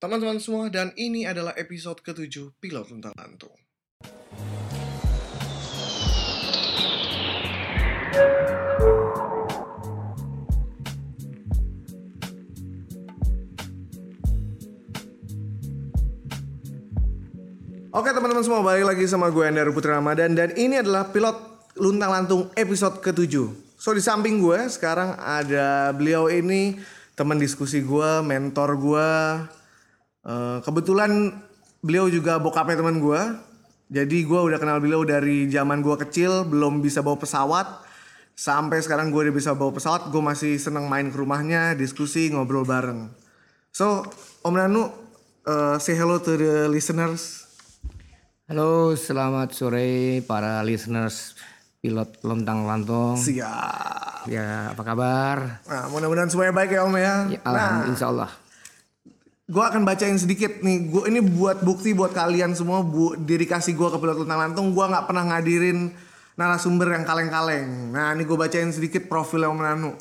Teman-teman semua, dan ini adalah episode ketujuh Pilot Tentang Lantung. Oke teman-teman semua, balik lagi sama gue Ender Putri Ramadan Dan ini adalah Pilot Luntang Lantung episode ketujuh So di samping gue sekarang ada beliau ini Teman diskusi gue, mentor gue Eh, Kebetulan beliau juga bokapnya teman gue Jadi gue udah kenal beliau dari zaman gue kecil Belum bisa bawa pesawat Sampai sekarang gue udah bisa bawa pesawat Gue masih seneng main ke rumahnya, diskusi, ngobrol bareng So, Om Nanu, eh, say hello to the listeners Halo, selamat sore para listeners pilot Lontang Lantong. Siap. Ya, apa kabar? Nah, mudah-mudahan semuanya baik ya Om ya. Ya, nah, Alhamdulillah, insya Allah. Gue akan bacain sedikit nih. Gue ini buat bukti buat kalian semua. Bu, dedikasi gue ke pilot Luntang Lantung. Gue nggak pernah ngadirin narasumber yang kaleng-kaleng. Nah, ini gue bacain sedikit profil Om Nanu.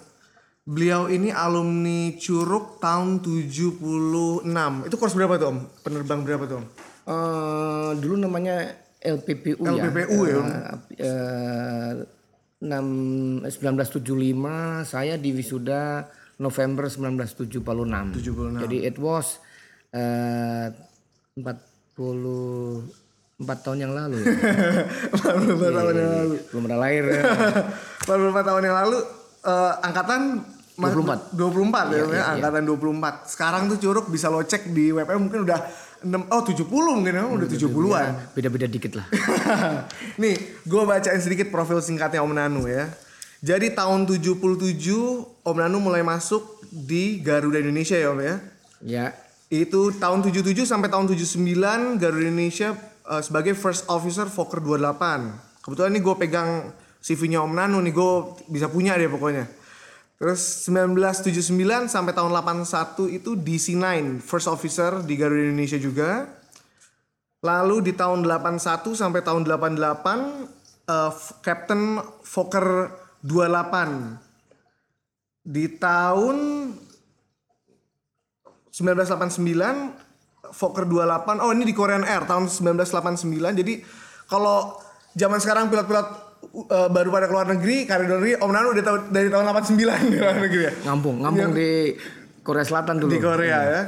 Beliau ini alumni Curug tahun 76. Itu course berapa tuh Om? Penerbang berapa tuh Om? Eh, dulu namanya LPPU, LPPU ya, ya. Eh, enam- 1975 saya di wisuda November 1976. 76. Jadi it was eh 44 tahun yang lalu. ya. 44 tahun yang lalu. Belum pernah lahir. ya. 44 tahun yang lalu eh, angkatan ma- 24. 24 ya, ya, angkatan 24. Sekarang tuh Curug bisa lo cek di WP mungkin udah 6 oh 70 mungkin ya, udah 70-an. Beda-beda dikit lah. Nih, gue bacain sedikit profil singkatnya Om Nanu ya. Jadi tahun 77 Om Nanu mulai masuk di Garuda Indonesia ya Om ya. Ya, Itu tahun 77 sampai tahun 79 Garuda Indonesia eh, sebagai First Officer Fokker 28. Kebetulan ini gue pegang CV-nya Om Nanu nih, gue bisa punya deh pokoknya. Terus 1979 sampai tahun 81 itu DC9 First Officer di Garuda Indonesia juga. Lalu di tahun 81 sampai tahun 88 eh, F- Captain Fokker 28. Di tahun 1989 Fokker 28 oh ini di Korean Air tahun 1989 jadi kalau zaman sekarang pilot-pilot uh, baru pada keluar negeri karir negeri Om Nanu udah tahu dari tahun 89 di luar negeri ya? Ngampung, ngampung di Korea Selatan dulu. di Korea ya.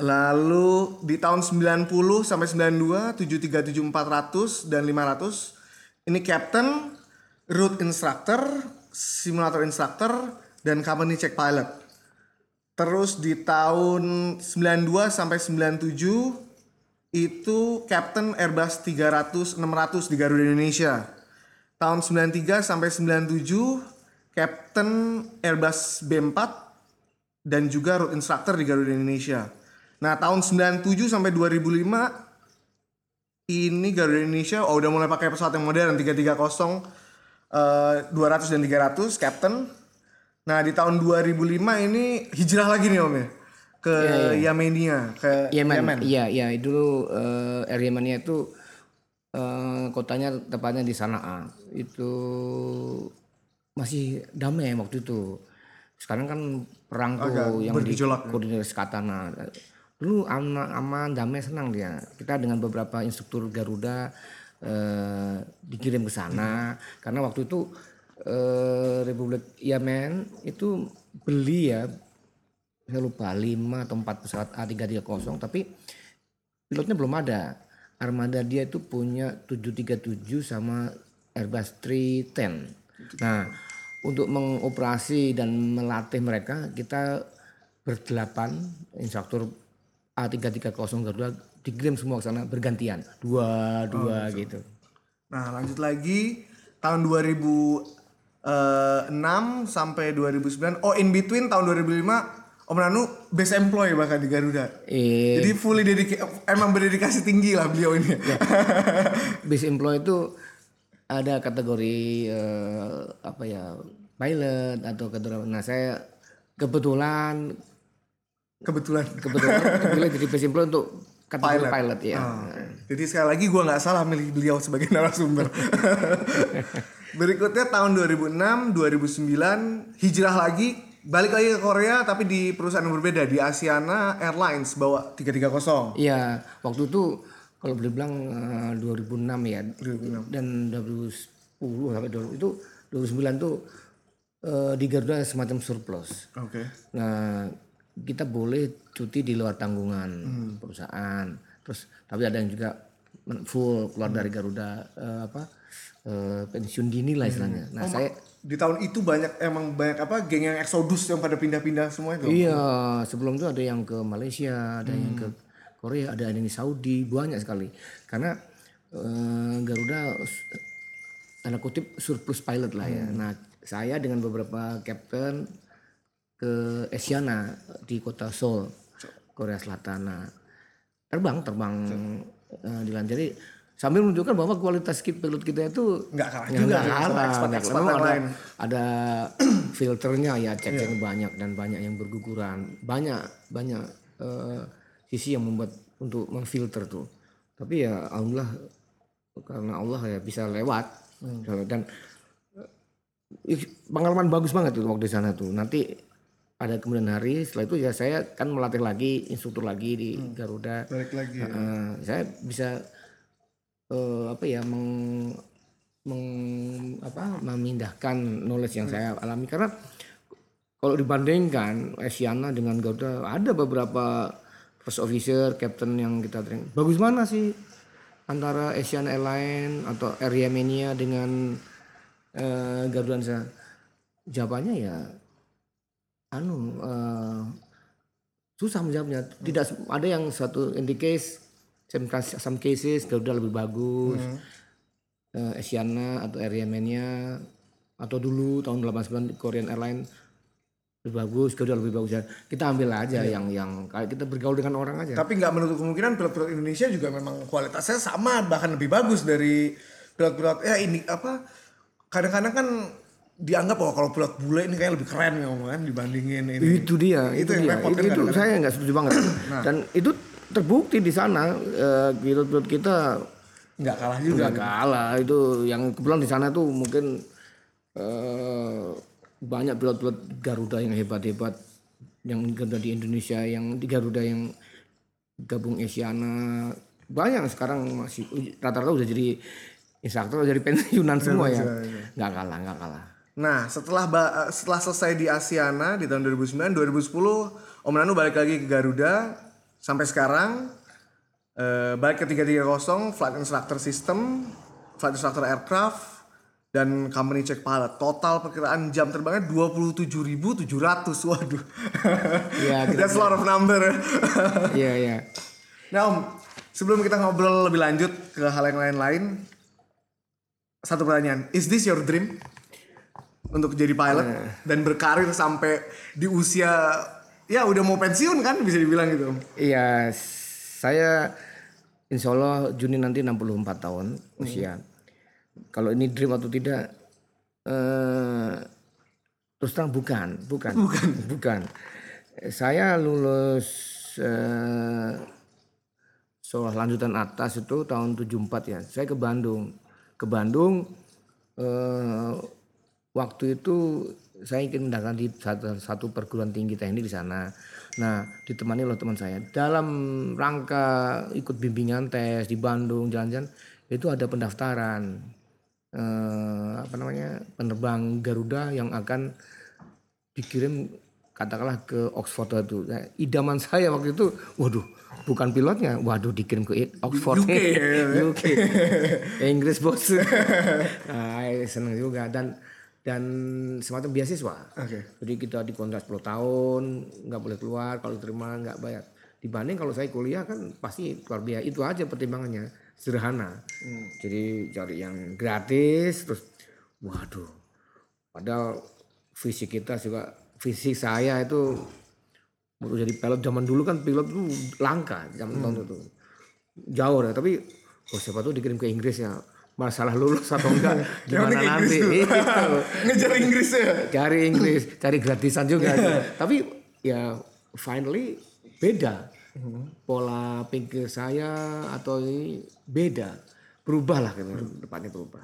Lalu di tahun 90 sampai 92 737 400 dan 500 ini captain route instructor simulator instructor dan company check pilot Terus di tahun 92 sampai 97 itu Captain Airbus 300 600 di Garuda Indonesia. Tahun 93 sampai 97 Captain Airbus B4 dan juga route instructor di Garuda Indonesia. Nah, tahun 97 sampai 2005 ini Garuda Indonesia oh, udah mulai pakai pesawat yang modern 330 eh, 200 dan 300 Captain. Nah di tahun 2005 ini hijrah lagi nih om ya ke Yemenia ke Yemen. Iya, iya. Dulu eh, Air Yemenia itu eh, kotanya tepatnya di Sanaa. Itu masih damai waktu itu. Sekarang kan perang tuh yang di bergejolak. koordinir Skatana. Dulu aman, aman, damai, senang dia. Kita dengan beberapa instruktur Garuda eh, dikirim ke sana karena waktu itu eh, Republik Yemen itu beli ya saya lupa 5 atau 4 pesawat A330 tapi pilotnya belum ada. Armada dia itu punya 737 sama Airbus 310. Nah, untuk mengoperasi dan melatih mereka kita berdelapan instruktur A330 Garuda dikirim semua ke sana bergantian. Dua, dua gitu. Nah lanjut lagi tahun 2006 sampai 2009 oh in between tahun 2005 Om Nanu best employee bahkan di Garuda. Eh, Jadi fully dedikasi emang berdedikasi tinggi lah beliau ini. base employee itu ada kategori eh, apa ya pilot atau kategori nah saya kebetulan Kebetulan. kebetulan terpilih jadi base employee untuk kategori pilot, ya Oh, Jadi sekali lagi gue nggak salah milih beliau sebagai narasumber. Berikutnya tahun 2006, 2009 hijrah lagi balik lagi ke Korea tapi di perusahaan yang berbeda di Asiana Airlines bawa 330. Iya, waktu itu kalau boleh bilang eh, 2006 ya. Dan 2010 sampai 2000 itu 2009 tuh eh, di Garuda semacam surplus. Oke. Nah, kita boleh cuti di luar tanggungan perusahaan. Terus tapi ada yang juga full keluar dari Garuda eh, apa eh, pensiun dini lah istilahnya. Nah, saya Di tahun itu banyak emang banyak apa geng yang eksodus yang pada pindah-pindah semua itu. Iya, sebelum itu ada yang ke Malaysia, ada yang ke Korea, ada yang di Saudi, banyak sekali. Karena eh, Garuda tanda kutip surplus pilot lah ya. Nah, saya dengan beberapa kapten ke Asiana di kota Seoul, Korea Selatan. Nah, terbang, terbang eh, di. Sambil menunjukkan bahwa kualitas kit pilot kita itu Nggak kalah Ya, juga nggak sama kalah. expat- nggak kalah. yang Memang ada, lain. ada filternya ya cek yang banyak dan banyak yang berguguran banyak banyak eh, sisi yang membuat untuk memfilter tuh tapi ya alhamdulillah karena Allah ya bisa lewat dan eh, pengalaman bagus banget tuh waktu di sana tuh nanti pada kemudian hari setelah itu ya saya kan melatih lagi instruktur lagi di Garuda Balik lagi. ya. Saya bisa eh, apa ya meng, meng- apa memindahkan knowledge yang saya alami karena kalau dibandingkan Asiana dengan Garuda ada beberapa first officer, captain yang kita training. Bagus mana sih antara Asian Airlines atau Air Yemenia dengan eh, Garuda Indonesia? Jawabannya ya anu eh, susah menjawabnya. Tidak ada yang satu in case some, cas- some cases Garuda lebih bagus. Eh, Asiana atau Air Yemenia atau dulu tahun 89 Korean Airlines lebih bagus, Garuda lebih bagus ya. Kita ambil aja yang yang kayak kita bergaul dengan orang aja. Tapi nggak menutup kemungkinan pilot-pilot Indonesia juga memang kualitasnya sama bahkan lebih bagus dari pilot-pilot ya ini apa kadang-kadang kan dianggap bahwa kalau pilot bule ini kayak lebih keren ya kan dibandingin ini. itu dia Itu itu, yang dia repot itu, kan itu saya nggak setuju banget dan itu terbukti di sana eh, pilot-pilot kita Nggak kalah juga. nggak kalah. Itu yang kebetulan di sana tuh mungkin eh, banyak pilot-pilot Garuda yang hebat-hebat yang Garuda di Indonesia yang di Garuda yang gabung Asiana. Banyak sekarang masih rata-rata udah jadi instruktur udah jadi pensiunan semua ya. nggak kalah nggak kalah. Nah, setelah setelah selesai di Asiana di tahun 2009, 2010 Om Nanu balik lagi ke Garuda sampai sekarang eh, balik ke 330 flight instructor system, flight instructor aircraft dan company check pilot. Total perkiraan jam terbangnya 27.700. Waduh. Iya, That's a lot of number. iya iya nah, Om, sebelum kita ngobrol lebih lanjut ke hal yang lain-lain, satu pertanyaan, is this your dream? Untuk jadi pilot dan berkarir sampai di usia ya udah mau pensiun kan bisa dibilang gitu. Iya, saya insya Allah Juni nanti 64 tahun usia. Kalau ini dream atau tidak, eh, terus terang bukan, bukan, bukan. Saya lulus eh, sekolah lanjutan atas itu tahun 74 ya. Saya ke Bandung, ke Bandung. eh, waktu itu saya ingin mendaftar di satu, satu perguruan tinggi teknik di sana. Nah, ditemani oleh teman saya. Dalam rangka ikut bimbingan tes di Bandung, jalan-jalan, itu ada pendaftaran eh, apa namanya penerbang Garuda yang akan dikirim katakanlah ke Oxford itu. Nah, idaman saya waktu itu, waduh, bukan pilotnya, waduh dikirim ke Oxford, UK. UK, Inggris bos. nah, seneng juga dan dan semacam beasiswa. Oke. Jadi kita dikontrak 10 tahun, nggak boleh keluar, kalau terima nggak bayar. Dibanding kalau saya kuliah kan pasti keluar biaya. Itu aja pertimbangannya, sederhana. Jadi cari yang gratis, terus waduh. Padahal fisik kita juga, fisik saya itu untuk jadi pilot zaman dulu kan pilot itu langka zaman tahun itu. Jauh deh, tapi oh siapa tuh dikirim ke Inggris ya. Masalah lulus atau enggak gimana nanti Inggris. Gitu Ngejar Inggris ya. cari Inggris, cari gratisan juga. Tapi ya finally beda. Pola pikir saya atau ini beda. Berubah lah gitu, depannya berubah.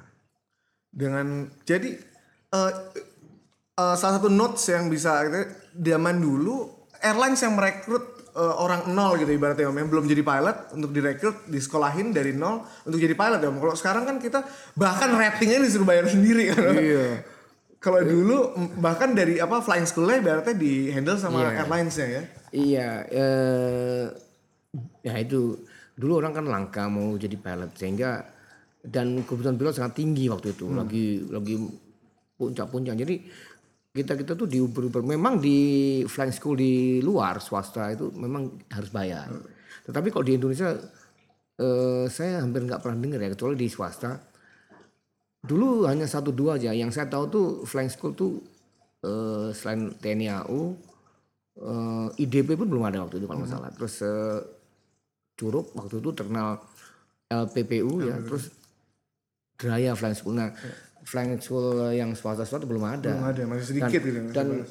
Dengan jadi eh, eh, salah satu notes yang bisa gitu, zaman dulu airlines yang merekrut eh, orang nol gitu ibaratnya om yang belum jadi pilot untuk direkrut disekolahin dari nol untuk jadi pilot ya om. Kalau sekarang kan kita bahkan ratingnya disuruh bayar sendiri kan. Iya. Kalau dulu bahkan dari apa flying schoolnya ibaratnya di handle sama Iya. airlinesnya ya. Iya, eh, ya itu dulu orang kan langka mau jadi pilot sehingga dan kebutuhan pilot sangat tinggi waktu itu lagi lagi puncak-puncak. Jadi kita kita tuh diuber-uber memang di flying school di luar swasta itu memang harus bayar. Tetapi kalau di Indonesia eh, saya hampir nggak pernah dengar ya kecuali di swasta. Dulu hanya satu dua aja. Yang saya tahu tuh flying school tuh eh, selain TNI AU eh, IDP pun belum ada waktu itu kalau nggak salah. Terus eh, Curup waktu itu terkenal LPPU ya. Terus Draya Flying School. Nah, Flying School yang swasta-swasta belum ada. Belum ada masih sedikit gitu. Dan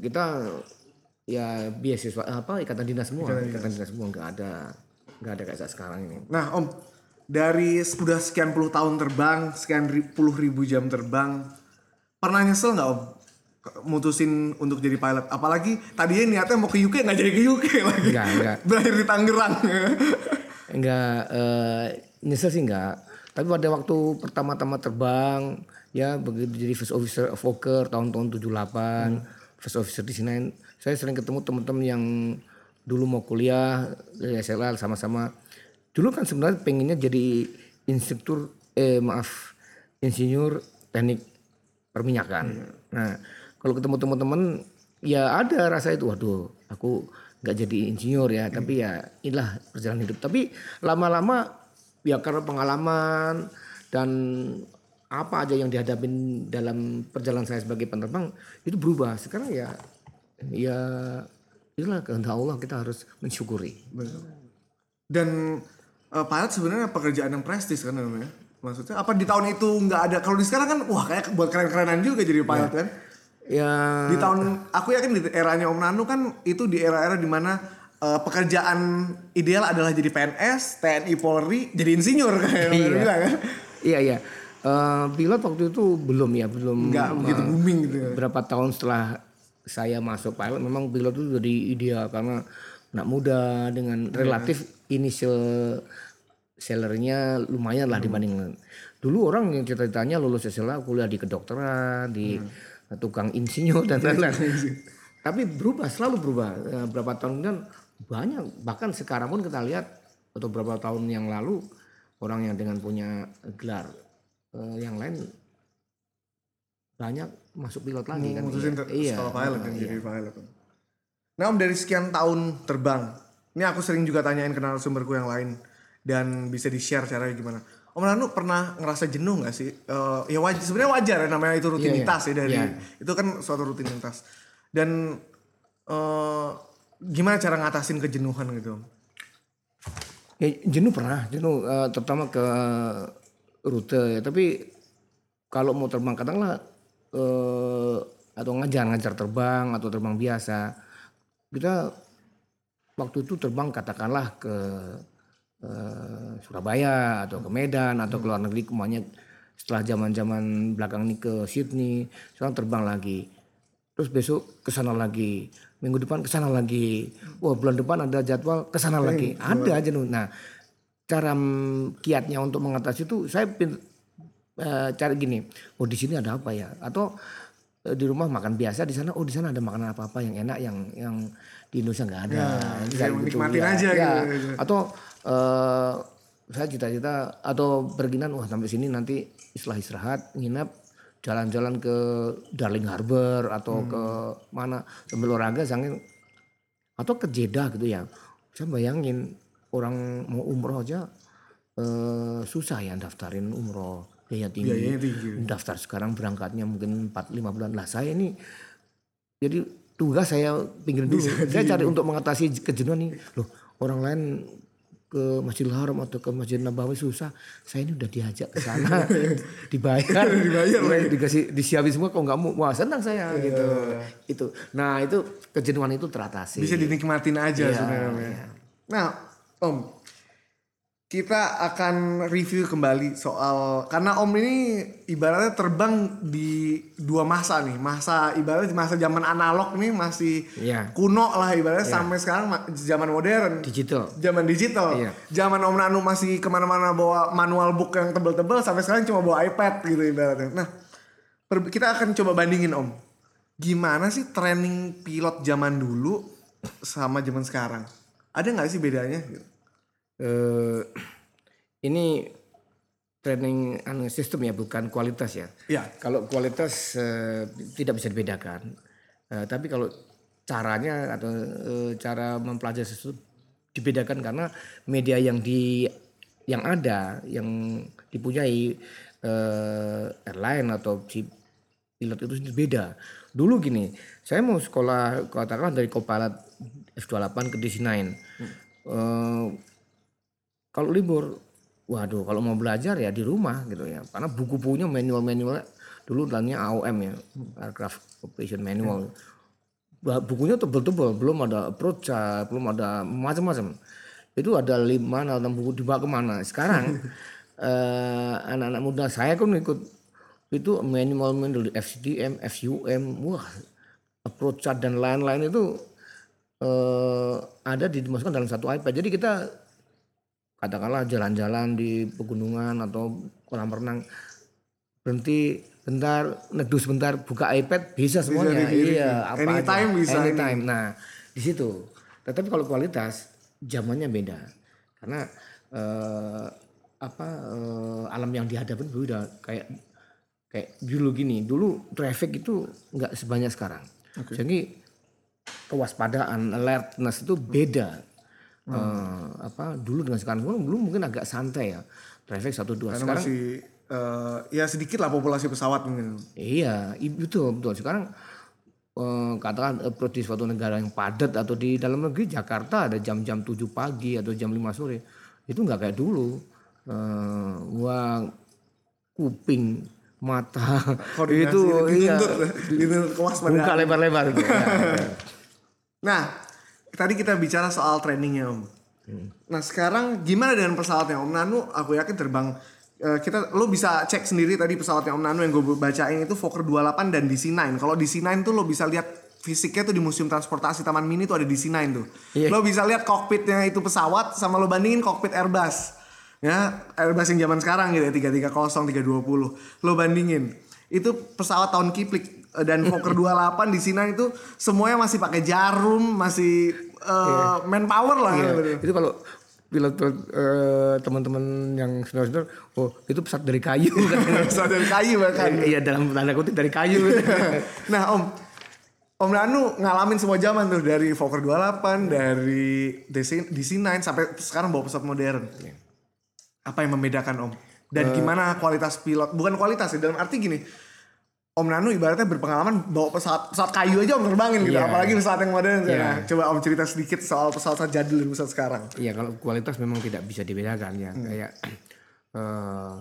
kita ya beasiswa apa ikatan dinas semua, ikatan dinas semua nggak ada nggak ada kayak saat sekarang ini. Nah om, dari udah sekian puluh tahun terbang, sekian ri- puluh ribu jam terbang, pernah nyesel nggak om? Mutusin untuk jadi pilot, apalagi tadinya niatnya mau ke UK nggak jadi ke UK lagi, Nggak, nggak. berakhir di Tangerang. Enggak eh, nyesel sih enggak. Tapi pada waktu pertama-tama terbang ya begitu jadi first officer of Fokker tahun-tahun 78, first officer di sini. Saya sering ketemu teman-teman yang dulu mau kuliah dari SLL sama-sama. Dulu kan sebenarnya pengennya jadi instruktur eh maaf insinyur teknik perminyakan. Nah, kalau ketemu teman-teman ya ada rasa itu waduh aku nggak jadi insinyur ya tapi ya inilah perjalanan hidup. Tapi lama-lama ya karena pengalaman dan apa aja yang dihadapin dalam perjalanan saya sebagai penerbang itu berubah sekarang ya ya itulah kehendak Allah kita harus mensyukuri Dan eh, pilot sebenarnya pekerjaan yang prestis kan namanya. Maksudnya apa di tahun itu nggak ada? Kalau di sekarang kan wah kayak buat keren-kerenan juga jadi pilot kan. ya Di tahun aku yakin di eranya Om Nanu kan itu di era-era di mana eh, pekerjaan ideal adalah jadi PNS, TNI Polri, jadi insinyur kayak Iya. Bilang kan. iya iya. Eh, pilot waktu itu belum ya belum Nggak begitu booming gitu ya. berapa tahun setelah saya masuk pilot memang pilot itu jadi ideal karena anak muda dengan relatif initial salary-nya lumayan lah dibanding dulu orang yang cita-citanya lulus SLA kuliah di kedokteran di tukang insinyur dan lain-lain. Tapi berubah selalu berubah. Eh, berapa tahun kemudian banyak bahkan sekarang pun kita lihat atau beberapa tahun yang lalu orang yang dengan punya gelar eh, yang lain banyak masuk pilot lagi kan Mutusin Iya. ke iya sekolah pilot kan jadi pilot. Nah Om dari sekian tahun terbang, ini aku sering juga tanyain kenal sumberku yang lain dan bisa di share caranya gimana. Om Nanu pernah ngerasa jenuh nggak sih? Eh, ya wajar, sebenarnya wajar ya namanya itu rutinitas ya dari Iya. itu kan suatu rutinitas. Dan eh, gimana cara ngatasin kejenuhan gitu? Ya, jenuh pernah, jenuh eh, terutama ke rute ya. Tapi kalau mau terbang katakanlah eh, atau ngajar ngajar terbang atau terbang biasa, kita waktu itu terbang katakanlah ke eh, Surabaya atau ke Medan atau ke luar negeri ke mana setelah zaman-zaman belakang ini ke Sydney, sekarang terbang lagi. Terus besok ke sana lagi, minggu depan ke sana lagi. Wah, bulan depan ada jadwal ke sana lagi. Ada aja nuh. Nah, cara kiatnya untuk mengatasi itu saya pin- eh, cari gini. Oh, di sini ada apa ya? Atau eh, di rumah makan biasa di sana oh di sana ada makanan apa apa yang enak yang yang di Indonesia nggak ada ya, menikmatin ya, aja ya. gitu. atau eh, saya cita-cita atau berginan wah sampai sini nanti setelah istirahat nginap jalan-jalan ke Darling Harbor atau Hmm. ke mana sambil olahraga sambil atau ke Jeddah gitu ya. Saya bayangin orang mau umroh aja eh, susah ya daftarin umroh. Biaya tinggi. Biayanya tinggi. daftar sekarang berangkatnya mungkin 4-5 bulan. Lah saya ini jadi tugas saya pinggir dulu. Saya cari untuk mengatasi kejenuhan nih loh orang lain ke Masjidil Haram atau ke Masjid Nabawi susah. Saya ini udah diajak ke sana. Dibayar. Dibayar dikasih disiapin semua kok nggak mau wah senang saya gitu. Itu. Nah itu kejenuhan itu teratasi. Bisa dinikmatin aja Iya, sebenarnya. iya. Nah Om, kita akan review kembali soal karena Om ini ibaratnya terbang di dua masa nih. Masa ibaratnya masa zaman analog nih masih Iya. kuno lah ibaratnya sampai sekarang ma- zaman modern. Digital. Zaman digital. Iya. Zaman Om Nanu masih ke mana-mana bawa manual book yang tebel-tebel sampai sekarang cuma bawa iPad gitu ibaratnya. Nah, kita akan coba bandingin Om. Gimana sih training pilot zaman dulu sama zaman sekarang? Ada nggak sih bedanya? Eh ini training anu sistem ya bukan kualitas ya. Ya. Kalau kualitas eh, tidak bisa dibedakan. Eh, tapi kalau caranya atau eh, cara mempelajari sesuatu dibedakan karena media yang di yang ada yang dipunyai eh, airline atau si pilot itu sendiri beda. Dulu gini, saya mau sekolah katakanlah dari Copilot F28 ke DC9. Eh, kalau libur, waduh kalau mau belajar ya di rumah gitu ya. Karena buku punya manual-manual dulu namanya AOM ya, Aircraft Operation Manual. Bah- Bukunya tebel-tebel, belum ada approach chart, belum ada macam-macam. Itu ada lima, enam buku dibawa ke mana. Sekarang eh, anak-anak muda saya kan ikut itu manual manual FCDM, FUM, wah approach chart dan lain-lain itu eh, ada dimasukkan dalam satu iPad. Jadi kita katakanlah jalan-jalan di pegunungan atau kolam renang berhenti bentar neduh sebentar buka iPad bisa semuanya. dikirim. iya apa Anytime aja. bisa ini. anytime. Nah di situ. Tetapi kalau kualitas zamannya beda. Karena eh, apa eh, alam yang dihadapi beda. Kayak kayak dulu gini dulu traffic itu nggak sebanyak sekarang. Jadi kewaspadaan alertness itu beda Eh, apa dulu dengan sekarang dulu, dulu mungkin agak santai ya. Traffic satu dua. Sekarang masih eh, ya sedikit lah populasi pesawat mungkin. iya i- betul betul. Sekarang eh, katakan approach di suatu negara yang padat atau di dalam negeri Jakarta ada jam-jam 7 pagi atau jam 5 sore. Itu nggak kayak dulu. Eh, wah kuping mata Koordinasi itu iya. dituntut, dituntut buka lebar-lebar gitu. Nah, tadi kita bicara soal trainingnya Om. Nah sekarang gimana dengan pesawatnya Om Nanu? Aku yakin terbang eh, kita lo bisa cek sendiri tadi pesawatnya Om Nanu yang gue bacain itu Fokker 28 dan DC9. Kalau DC9 tuh lo bisa lihat fisiknya tuh di Museum Transportasi Taman Mini tuh ada DC9 tuh. Iya. Lo bisa lihat kokpitnya itu pesawat sama lo bandingin kokpit Airbus. Ya, Airbus yang zaman sekarang gitu ya 330, 320. Lo bandingin. Itu pesawat tahun kiplik dan Fokker 28 di sini itu semuanya masih pakai jarum, masih eh, manpower lah. Iya, gitu. itu kalau pilot-pilot eh, teman-teman yang senior-senior, oh itu pesawat dari kayu katanya. Pesawat dari kayu bahkan. Iya dalam tanda kutip dari kayu. nah Om, Om Nanu ngalamin semua zaman tuh dari Fokker 28, dari DC, DC9 sampai sekarang bawa pesawat modern. Apa yang membedakan Om? Dan gimana kualitas pilot? Bukan kualitas ya, dalam arti gini. Om Nanu ibaratnya berpengalaman bawa pesawat pesawat kayu aja Om terbangin gitu, Iya. apalagi pesawat yang modern. Iya. Nah, coba Om cerita sedikit soal pesawat jadul dan pesawat sekarang. Iya kalau kualitas memang tidak bisa dibedakan ya kayak eh,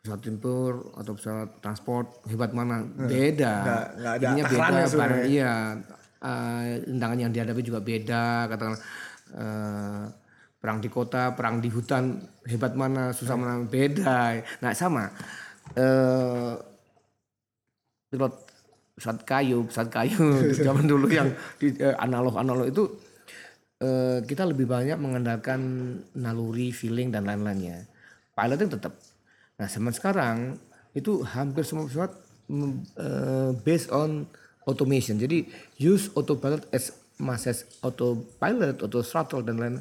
pesawat tempur atau pesawat transport hebat mana beda. Nggak- nggak ada Ininya beda, barang- iya eh, rentangan yang dihadapi juga beda katakan eh, perang di kota, perang di hutan hebat mana, susah mana beda. Nah sama eh pilot pesawat kayu, pesawat kayu zaman dulu yang eh, analog-analog itu eh, kita lebih banyak mengandalkan naluri, feeling dan lain-lainnya. Pilotnya tetap. Nah, zaman sekarang itu hampir semua pesawat mm, eh, based on automation. Jadi use autopilot as much as autopilot, auto throttle dan lain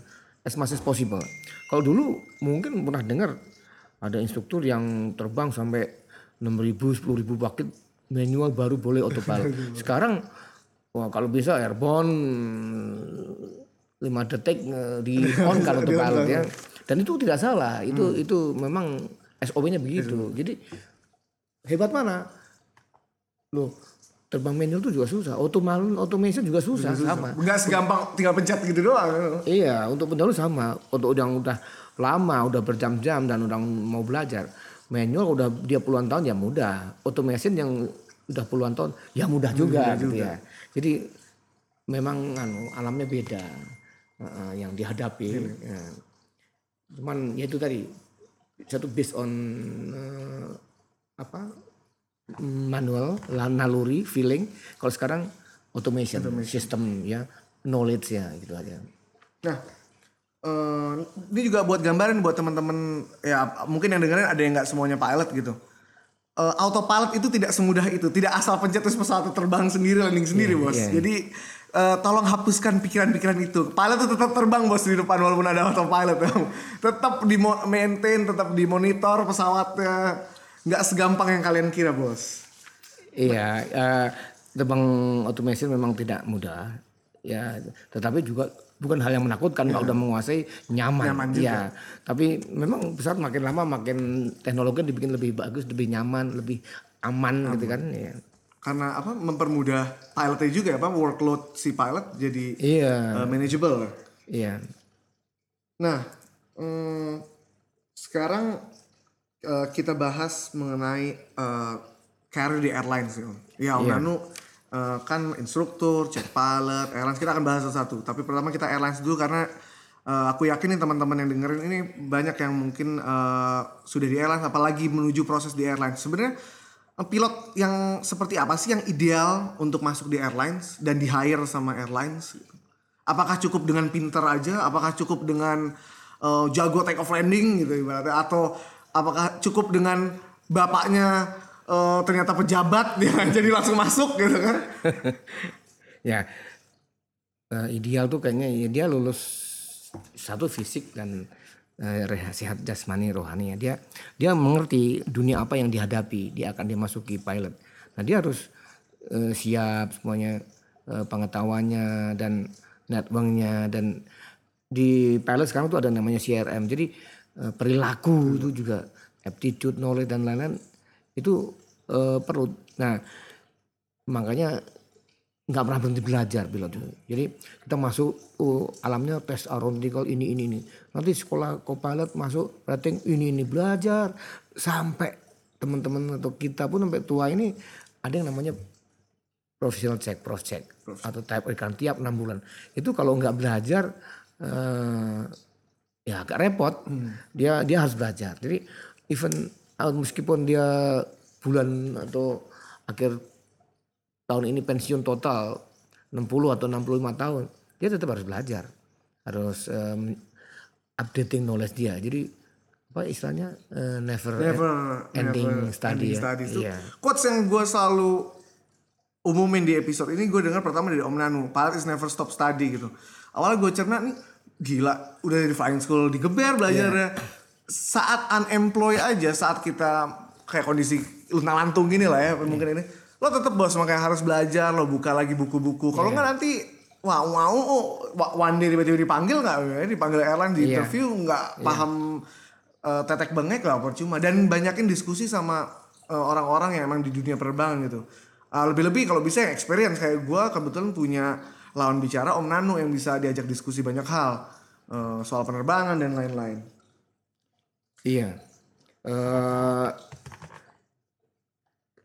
as much as possible. Kalau dulu mungkin pernah dengar ada instruktur yang terbang sampai 6.000, 10.000 paket manual baru boleh autopilot. Sekarang wah kalau bisa airborne 5 detik eh, di on kalau autopilot ya. Dan itu tidak salah. Itu itu memang SOP-nya begitu. Jadi hebat mana? Loh, terbang manual itu juga susah. Automation automation juga susah, sama. Enggak segampang tinggal pencet gitu doang. Iya, untuk pendahulu sama. Untuk yang udah lama, udah berjam-jam dan udah mau belajar. Manual udah dia puluhan tahun ya mudah. Automation yang udah puluhan tahun ya mudah juga gitu ya. Jadi memang anu, alamnya beda uh, uh, yang dihadapi. Ya. cuman ya itu tadi satu based on eh, apa manual naluri feeling kalau sekarang automation, system ya knowledge ya gitu aja Nah, eh, ini juga buat gambaran buat teman-teman ya mungkin yang dengerin ada yang nggak semuanya pilot gitu. Eh, autopilot itu tidak semudah itu, tidak asal pencet terus pesawat terbang sendiri, landing sendiri bos. iya. Jadi eh, tolong hapuskan pikiran-pikiran itu. Pilot itu tetap terbang bos di depan walaupun ada autopilot. tetap di maintain, tetap dimonitor pesawatnya. Nggak segampang yang kalian kira bos. Iya, eh, terbang automation memang tidak mudah. Ya, tetapi juga bukan hal yang menakutkan kalau udah menguasai nyaman. Nyaman Iya, tapi memang pesawat makin lama makin teknologi dibikin lebih bagus, lebih nyaman, lebih aman gitu kan. Ya. Karena apa mempermudah pilotnya juga apa workload si pilot jadi Iya, eh, manageable. iya. Nah, mm, sekarang eh, kita bahas mengenai eh, career di airlines ya. Ya, Om Nanu eh, kan instruktur, cek pilot, airlines kita akan bahas satu-satu. Tapi pertama kita airlines dulu karena eh, aku yakin nih teman-teman yang dengerin ini banyak yang mungkin eh, sudah di airlines apalagi menuju proses di airlines. Sebenarnya pilot yang seperti apa sih yang ideal untuk masuk di airlines dan di hire sama airlines? Apakah cukup dengan pinter aja? Apakah cukup dengan uh, jago take off landing gitu ibaratnya? Atau apakah cukup dengan bapaknya uh, ternyata pejabat dia jadi langsung masuk gitu kan? ya eh, ideal tuh kayaknya ya dia lulus satu fisik dan reha- sehat jasmani rohani ya. Dia dia mengerti dunia apa yang dihadapi dia akan dimasuki pilot. Nah dia harus eh, siap semuanya eh, pengetahuannya dan networknya dan di pilot sekarang tuh ada namanya CRM jadi eh, perilaku itu juga aptitude knowledge dan lain-lain itu eh, perlu nah makanya nggak pernah berhenti belajar pilot itu. Jadi kita masuk oh, alamnya tes aeronautical ini ini ini. Nanti sekolah co-pilot masuk rating ini ini belajar sampai teman-teman atau kita pun sampai tua ini ada yang namanya professional check, prof check atau type rekan tiap enam bulan. Itu kalau nggak belajar eh, ya agak repot. Dia dia harus belajar. Jadi even uh, meskipun dia bulan atau akhir tahun ini pensiun total 60 atau 65 tahun, dia tetap harus belajar. Harus em, updating knowledge dia. Jadi apa istilahnya eh, never, Never ending never study ending ya. studies tuh. Iya. Quotes yang gue selalu umumin di episode ini gue dengar pertama dari Om Nanu, pilot is never stop study gitu. Awalnya gue cerna nih gila udah dari flying school digeber belajarnya. Saat unemployed aja saat kita kayak kondisi luntang lantung gini lah ya mungkin ini. Lo tetap bos makanya harus belajar lo buka lagi buku-buku. Kalau nggak nanti oh, wa- one day tiba-tiba dipanggil nggak? Ya dipanggil airline di Iya. interview nggak paham eh, tetek bengek lah percuma. Dan banyakin diskusi sama eh, orang-orang yang emang di dunia penerbangan gitu. Ah, lebih-lebih kalau bisa yang experience kayak gue kebetulan punya lawan bicara Om Nano yang bisa diajak diskusi banyak hal. Eh, soal penerbangan dan lain-lain. Iya. Eh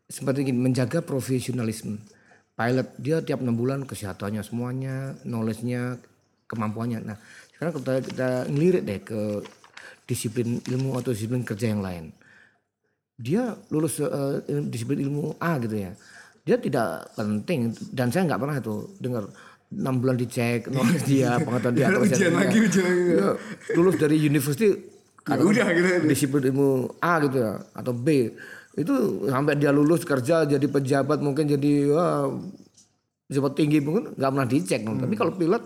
seperti gini, menjaga profesionalisme. Pilot dia tiap enam bulan kesehatannya semuanya, knowledge-nya, kemampuannya. Nah, sekarang kita kita ngelirik deh ke disiplin ilmu atau disiplin kerja yang lain. Dia lulus il- disiplin ilmu A gitu ya. Dia tidak penting dan saya nggak pernah tuh dengar enam bulan dicek knowledge dia, pengetahuan dia, Ujian lagi, dia. ujian lagi. Dia lulus dari university Ya udah gitu disiplin ilmu A gitu ya atau B itu sampai dia lulus kerja jadi pejabat mungkin jadi wah, pejabat tinggi mungkin nggak pernah dicek tapi kalau pilot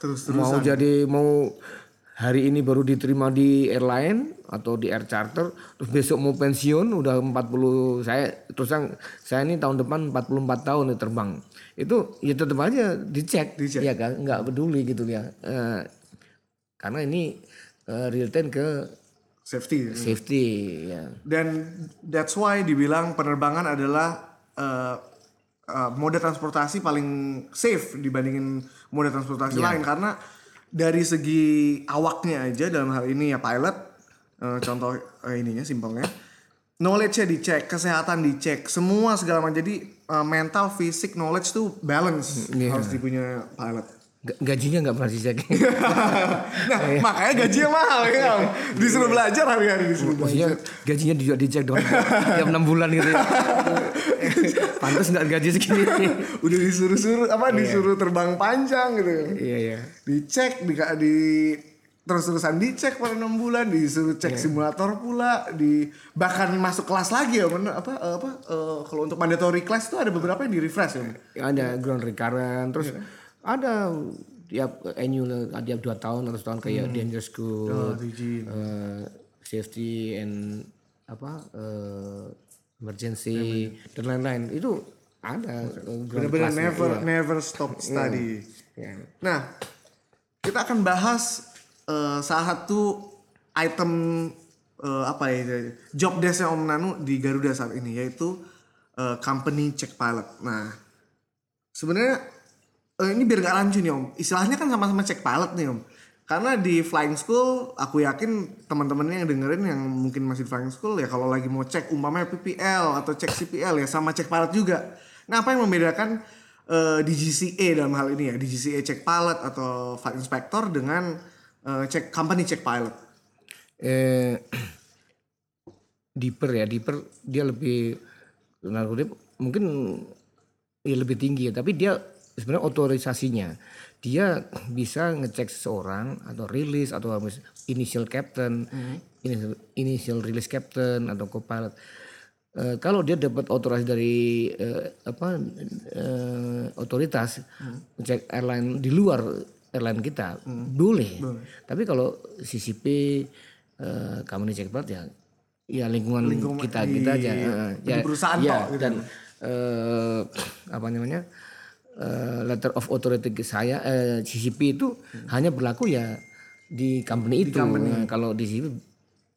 terus mau jadi mau hari ini baru diterima di airline atau di air charter terus besok mau pensiun udah 40 saya terus yang saya ini tahun depan 44 tahun nih terbang. Itu ya tetap aja dicek, Dicek. ya kan? Nggak peduli gitu ya Eh, karena ini eh, real time ke safety. Safety ya. Dan that's why dibilang penerbangan adalah eh, eh, moda transportasi paling safe dibandingin moda transportasi lain. Karena dari segi awaknya aja dalam hal ini ya pilot eh, contoh eh, ininya simpelnya. Knowledge-nya dicek kesehatan dicek semua segala macam. Jadi eh, mental fisik knowledge tuh balance harus dipunya pilot Gajinya nggak pernah dicek. nah, makanya gajinya mahal ya. Om. Disuruh belajar hari-hari disuruh belajar. Maksudnya gajinya juga dicek dong tiap enam bulan gitu ya. Pantas nggak gaji segini. Udah disuruh-suruh apa disuruh terbang panjang gitu. Iya iya. Dicek di di terus-terusan dicek per enam bulan disuruh cek simulator pula di bahkan masuk kelas lagi ya bener apa eh, apa eh, kalau untuk mandatory class itu ada beberapa yang di refresh ya Ada ground recurrent terus Iya. Ada tiap annual tiap dua tahun atau tahun kayak dangerous good, Hmm. Oh, DG. eh, safety and apa eh, emergency dan lain-lain itu ada eh, classnya, never iya. never stop study Iya. nah kita akan bahas eh, salah satu item eh, apa ya job desknya Om Nanu di Garuda saat ini yaitu eh, company check pilot nah sebenarnya eh, ini biar gak rancu nih om. Istilahnya kan sama-sama check pilot nih om. Karena di flying school aku yakin teman-temannya yang dengerin yang mungkin masih di flying school ya kalau lagi mau cek umpamanya PPL atau cek CPL ya sama check pilot juga. Nah apa yang membedakan eh, DGCA dalam hal ini ya? DGCA check pilot atau flight inspector dengan eh, check company check pilot? Eh Deeper ya, Deeper. Dia lebih mungkin ya lebih tinggi ya, tapi dia sebenarnya otorisasinya. Dia bisa ngecek seseorang atau rilis atau initial captain, initial, initial release captain atau co-pilot. Eh, kalau dia dapat otorisasi dari eh, apa eh, otoritas ngecek airline di luar airline kita boleh. Tapi kalau CCP eh, company check pilot ya ya lingkungan, kita kita aja. Di ya, perusahaan ya, tok gitu. dan eh, apa namanya eh, letter of authority ke saya eh, CCP itu hanya berlaku ya di company itu. Nah, kalau di CCP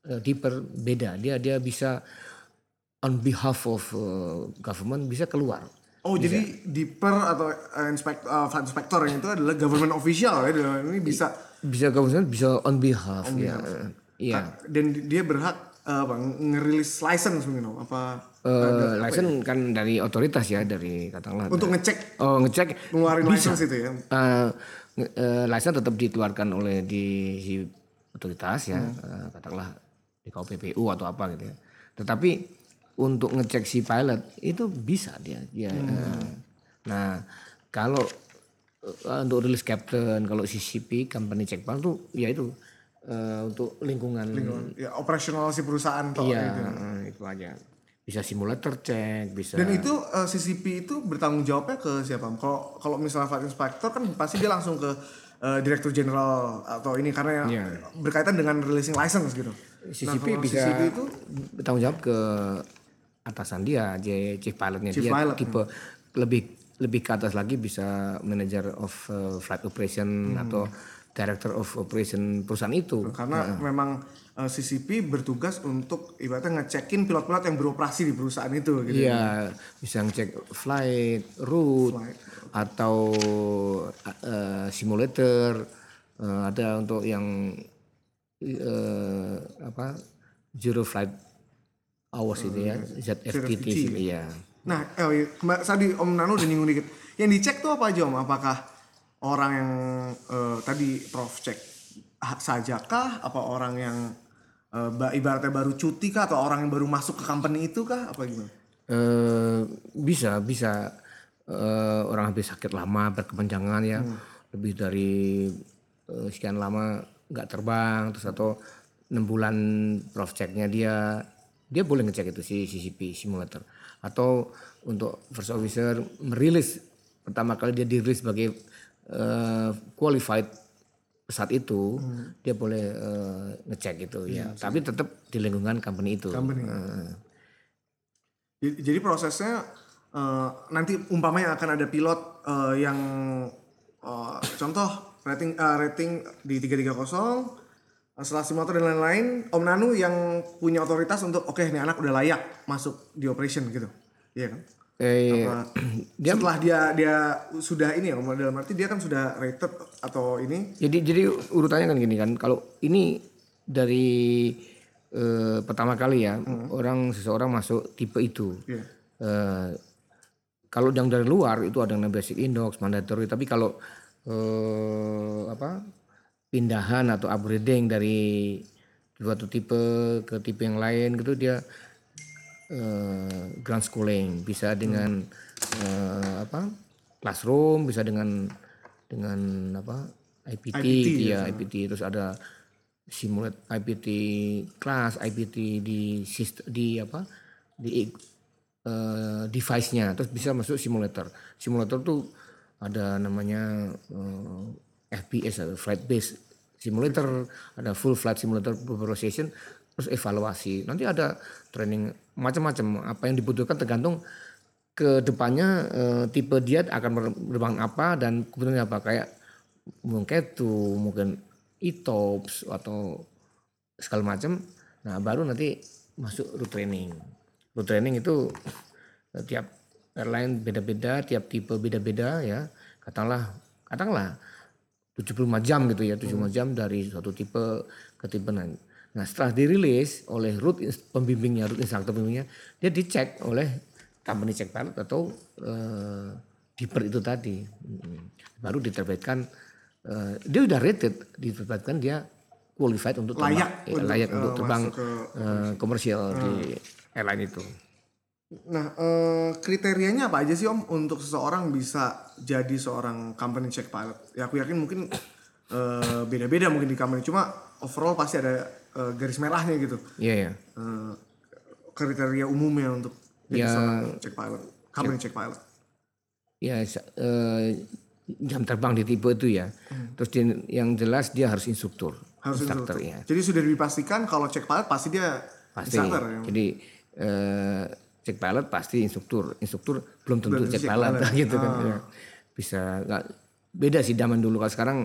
eh, Deeper beda. Dia dia bisa on behalf of eh, government bisa keluar. Oh jadi Deeper atau uh, inspector, flight inspector yang itu adalah government official ya? Ini bisa bisa government bisa on behalf ya. eh, iya. Dan di- dia berhak uh, apa ngerilis license mungkin apa Eh, license kan dari otoritas ya dari katakanlah untuk ngecek? Oh ngecek. Ngeluarin license itu ya? Eh nge- eh, license tetap dikeluarkan oleh di otoritas ya Hmm. eh, katakanlah di KPPU atau apa gitu ya. Tetapi untuk ngecek si pilot itu bisa dia dia Hmm. eh, nah kalau eh, untuk rilis captain kalau CCP company check pilot tuh ya itu eh, untuk lingkungan, ya operasional si perusahaan toh iya gitu. eh, itu aja bisa simulator cek bisa dan itu uh, CCP itu bertanggung jawabnya ke siapa kalau kalau misalnya flight inspector kan pasti dia langsung ke uh, direktur jenderal atau ini karena yang Iya. berkaitan dengan releasing license gitu. CCP kalau bisa CCP itu? bertanggung jawab ke atasan dia, chief pilotnya Chief dia. Pilot, tipe lebih lebih ke atas lagi bisa manager of uh, flight operation Hmm. atau director of operation perusahaan itu. karena memang uh, CCP bertugas untuk ibaratnya ngecekin pilot-pilot yang beroperasi di perusahaan itu gitu Iya, bisa ngecek flight, route, atau uh, simulator, uh, ada untuk yang uh, apa zero flight hours itu ya, ZFTT, iya. Nah, oh iya, tadi Om Nano udah nyinggung dikit. Yang dicek tuh apa aja Om? Apakah orang yang eh, tadi Prof cek ah, sajakah? Apa orang yang ba- ibaratnya baru cuti kah? Atau orang yang baru masuk ke company itu kah? Apa gimana? Eh, bisa bisa eh, orang habis sakit lama berkepanjangan ya lebih dari eh, sekian lama nggak terbang terus atau enam bulan prof checknya dia dia boleh ngecek itu si CCP simulator atau untuk first officer merilis pertama kali dia dirilis sebagai eh, qualified saat itu dia boleh eh, ngecek itu ya. tapi tetap di lingkungan company itu. Eh, Jadi, jadi prosesnya eh, nanti umpamanya akan ada pilot eh, yang eh, contoh rating eh, rating di 330 eh, setelah simulator dan lain-lain Om Nanu yang punya otoritas untuk oke nih anak udah layak masuk di operation gitu. Iya kan? Eh, Apa- setelah dia dia sudah ini ya dalam arti dia kan sudah rated atau ini Jadi jadi urutannya kan gini kan, kalau ini dari eh, pertama kali ya orang seseorang masuk tipe itu. Iya. Eh, kalau yang dari luar itu ada yang basic indox, mandatory. Tapi kalau eh, apa pindahan atau upgrading dari suatu tipe ke tipe yang lain gitu dia eh, ground schooling. Bisa dengan eh, apa? Classroom bisa dengan dengan apa? IPT, gitu ya. IPT terus ada simulate IPT class IPT di sistem di apa? Di eh, device-nya. Terus bisa masuk simulator. Simulator tuh ada namanya eh, FPS atau flight based simulator ada full flight simulator session terus evaluasi. Nanti ada training macam-macam. Apa yang dibutuhkan tergantung ke depannya eh, tipe dia akan menerbang apa dan kebutuhannya apa. Kayak mungkin ketu mungkin etops atau segala macam. Nah baru nanti masuk route training. Route training itu eh, tiap airline beda-beda tiap tipe beda-beda ya. Katakanlah katakanlah 75 jam gitu ya 75 jam dari suatu tipe ke tipe lain nah setelah dirilis oleh ins- pembimbingnya route instructor pembimbingnya dia dicek oleh company check pilot atau eh, Deeper itu tadi. Mm. baru diterbitkan eh, dia udah rated diterbitkan dia qualified untuk terbang Layak eh, untuk, layak eh, untuk terbang masuk ke- eh, komersial di airline itu. Nah, eh, kriterianya apa aja sih Om untuk seseorang bisa jadi seorang company check pilot? Ya aku yakin mungkin eh, beda-beda mungkin di company, cuma overall pasti ada eh, garis merahnya gitu. iya ya Eh, kriteria umumnya untuk jadi Ya. seorang check pilot, company check pilot. ya eh, jam terbang di tipe itu ya terus dia- yang jelas dia harus instruktur Hmm. Harus instruktur instruktur. ya Jadi sudah dipastikan kalau check pilot pasti dia pasti instructor ya. jadi eh, cek pilot pasti instruktur instruktur belum tentu cek cek pilot pilot. Ah. gitu kan ya. bisa nggak beda sih zaman dulu kalau sekarang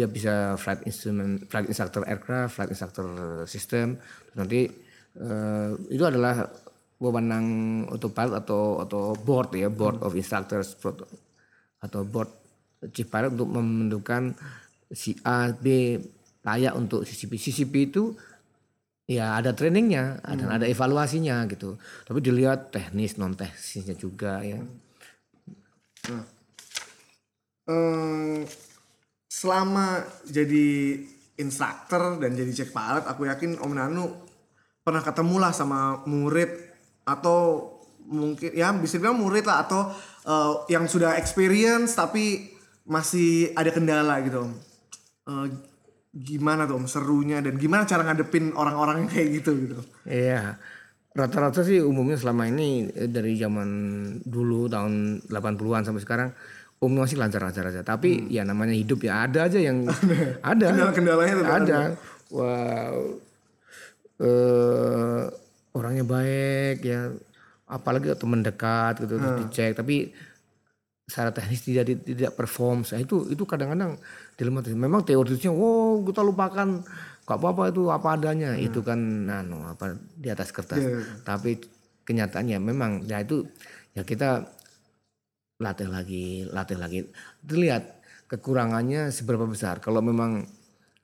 dia bisa flight instrument flight instructor aircraft flight instructor system. Nanti eh, itu adalah wewenang autopilot atau atau board ya board of instructors atau board chief pilot untuk menentukan si A B layak untuk CCP CCP itu ya ada trainingnya dan ada evaluasinya gitu. Tapi dilihat teknis non teknisnya juga ya. Eh, selama jadi instructor dan jadi check pilot, aku yakin Om Nanu pernah ketemu lah sama murid atau mungkin ya bisa dibilang murid lah atau eh, yang sudah experience tapi masih ada kendala gitu Om. Eh, gimana tuh Om serunya dan gimana cara ngadepin orang-orang yang kayak gitu gitu. Iya. Rata-rata sih umumnya selama ini eh, dari zaman dulu tahun 80-an sampai sekarang umumnya masih lancar-lancar aja. Tapi ya namanya hidup ya ada aja yang ada. Kendala-kendalanya tetap ada. Wah eh orangnya baik ya. Apalagi teman dekat gitu terus dicek. Tapi secara teknis tidak tidak perform. Saya itu itu kadang-kadang dilematis memang teoritisnya wow kita lupakan. Gak apa-apa itu apa adanya. Itu kan nano apa di atas kertas. Tapi kenyataannya memang ya itu ya kita latih lagi latih lagi. Dilihat kekurangannya seberapa besar. Kalau memang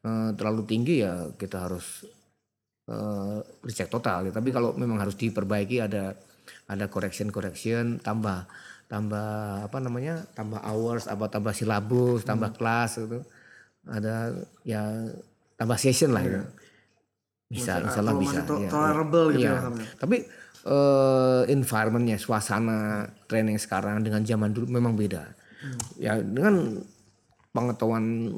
eh, terlalu tinggi ya kita harus eh, recheck total ya. Tapi kalau memang harus diperbaiki ada ada correction correction tambah tambah apa namanya tambah hours apa tambah silabus tambah kelas gitu. Ada ya tambah session lah ya bisa insya Allah bisa masih to- ya, tolerable gitu Iya. ya, Kang, ya. tapi eh, environmentnya suasana training sekarang dengan zaman dulu memang beda. Ya dengan pengetahuan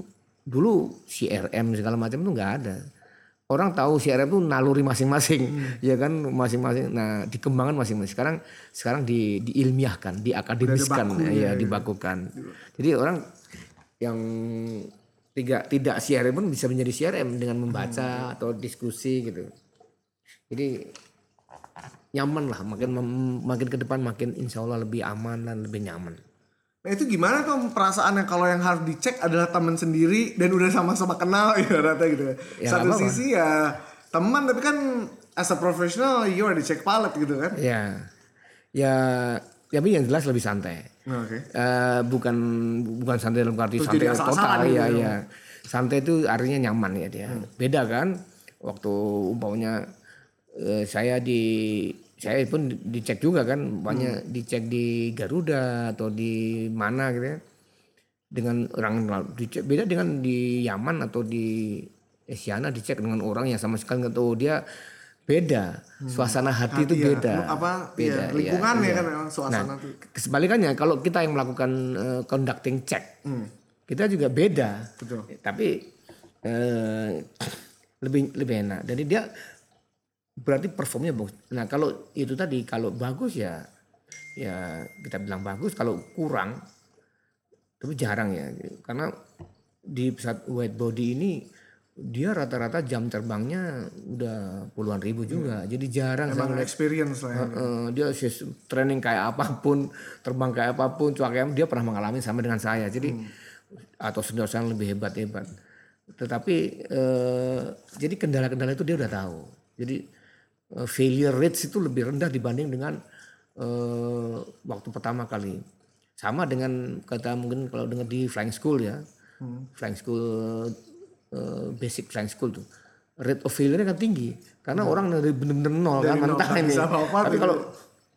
dulu CRM segala macam itu nggak ada. Orang tahu CRM itu naluri masing-masing ya kan? Masing-masing. Nah dikembangkan masing-masing. Sekarang sekarang di diilmiahkan diakademiskan ya dibakukan. Jadi orang yang tidak tidak CRM pun bisa menjadi CRM dengan membaca atau diskusi gitu. Jadi nyaman lah makin makin ke depan makin insya Allah lebih aman dan lebih nyaman Nah itu gimana tuh perasaannya kalau yang harus dicek adalah teman sendiri dan udah sama-sama kenal ibaratnya gitu ya. Ya, Satu nggak apa-apa. sisi ya teman tapi kan as a professional you are the check pilot gitu kan. ya ya tapi yang jelas lebih santai Nah, Oke. Eh, bukan bukan santai dalam arti Terus santai asal-asalan total gitu ya ya. ya santai itu artinya nyaman ya dia beda kan waktu umpamanya eh, saya di saya pun di- dicek juga kan banyak dicek di Garuda atau di mana gitu ya dengan orang dicek beda dengan di Yaman atau di Asiana dicek dengan orang yang sama sekali nggak tahu dia beda suasana hati, itu Hati ya. beda Apa, iya, beda lingkungannya iya. kan memang suasana nah, tuh. sebalikannya kalau kita yang melakukan eh, conducting check kita juga beda Hmm. Betul. tapi eh, lebih lebih enak jadi dia berarti performnya bagus nah kalau itu tadi kalau bagus ya ya kita bilang bagus kalau kurang tapi jarang ya karena di pesawat wide body ini dia rata-rata jam terbangnya udah puluhan ribu juga jadi jarang saya Emang experience lah ya. Eh, dia training kayak apa pun, terbang kayak apa pun, cuaca dia pernah mengalami sama dengan saya. Jadi atau senior-senior yang lebih hebat-hebat. Tetapi eh, jadi kendala-kendala itu dia udah tahu. Jadi failure rates itu lebih rendah dibanding dengan eh, waktu pertama kali. Sama dengan kata mungkin kalau dengar di flying school ya, flying school eh, basic flying school tuh rate of failure kan tinggi karena orang dari bener-bener nol kan nol, mentah ini. apa-apa Tapi tuh. kalau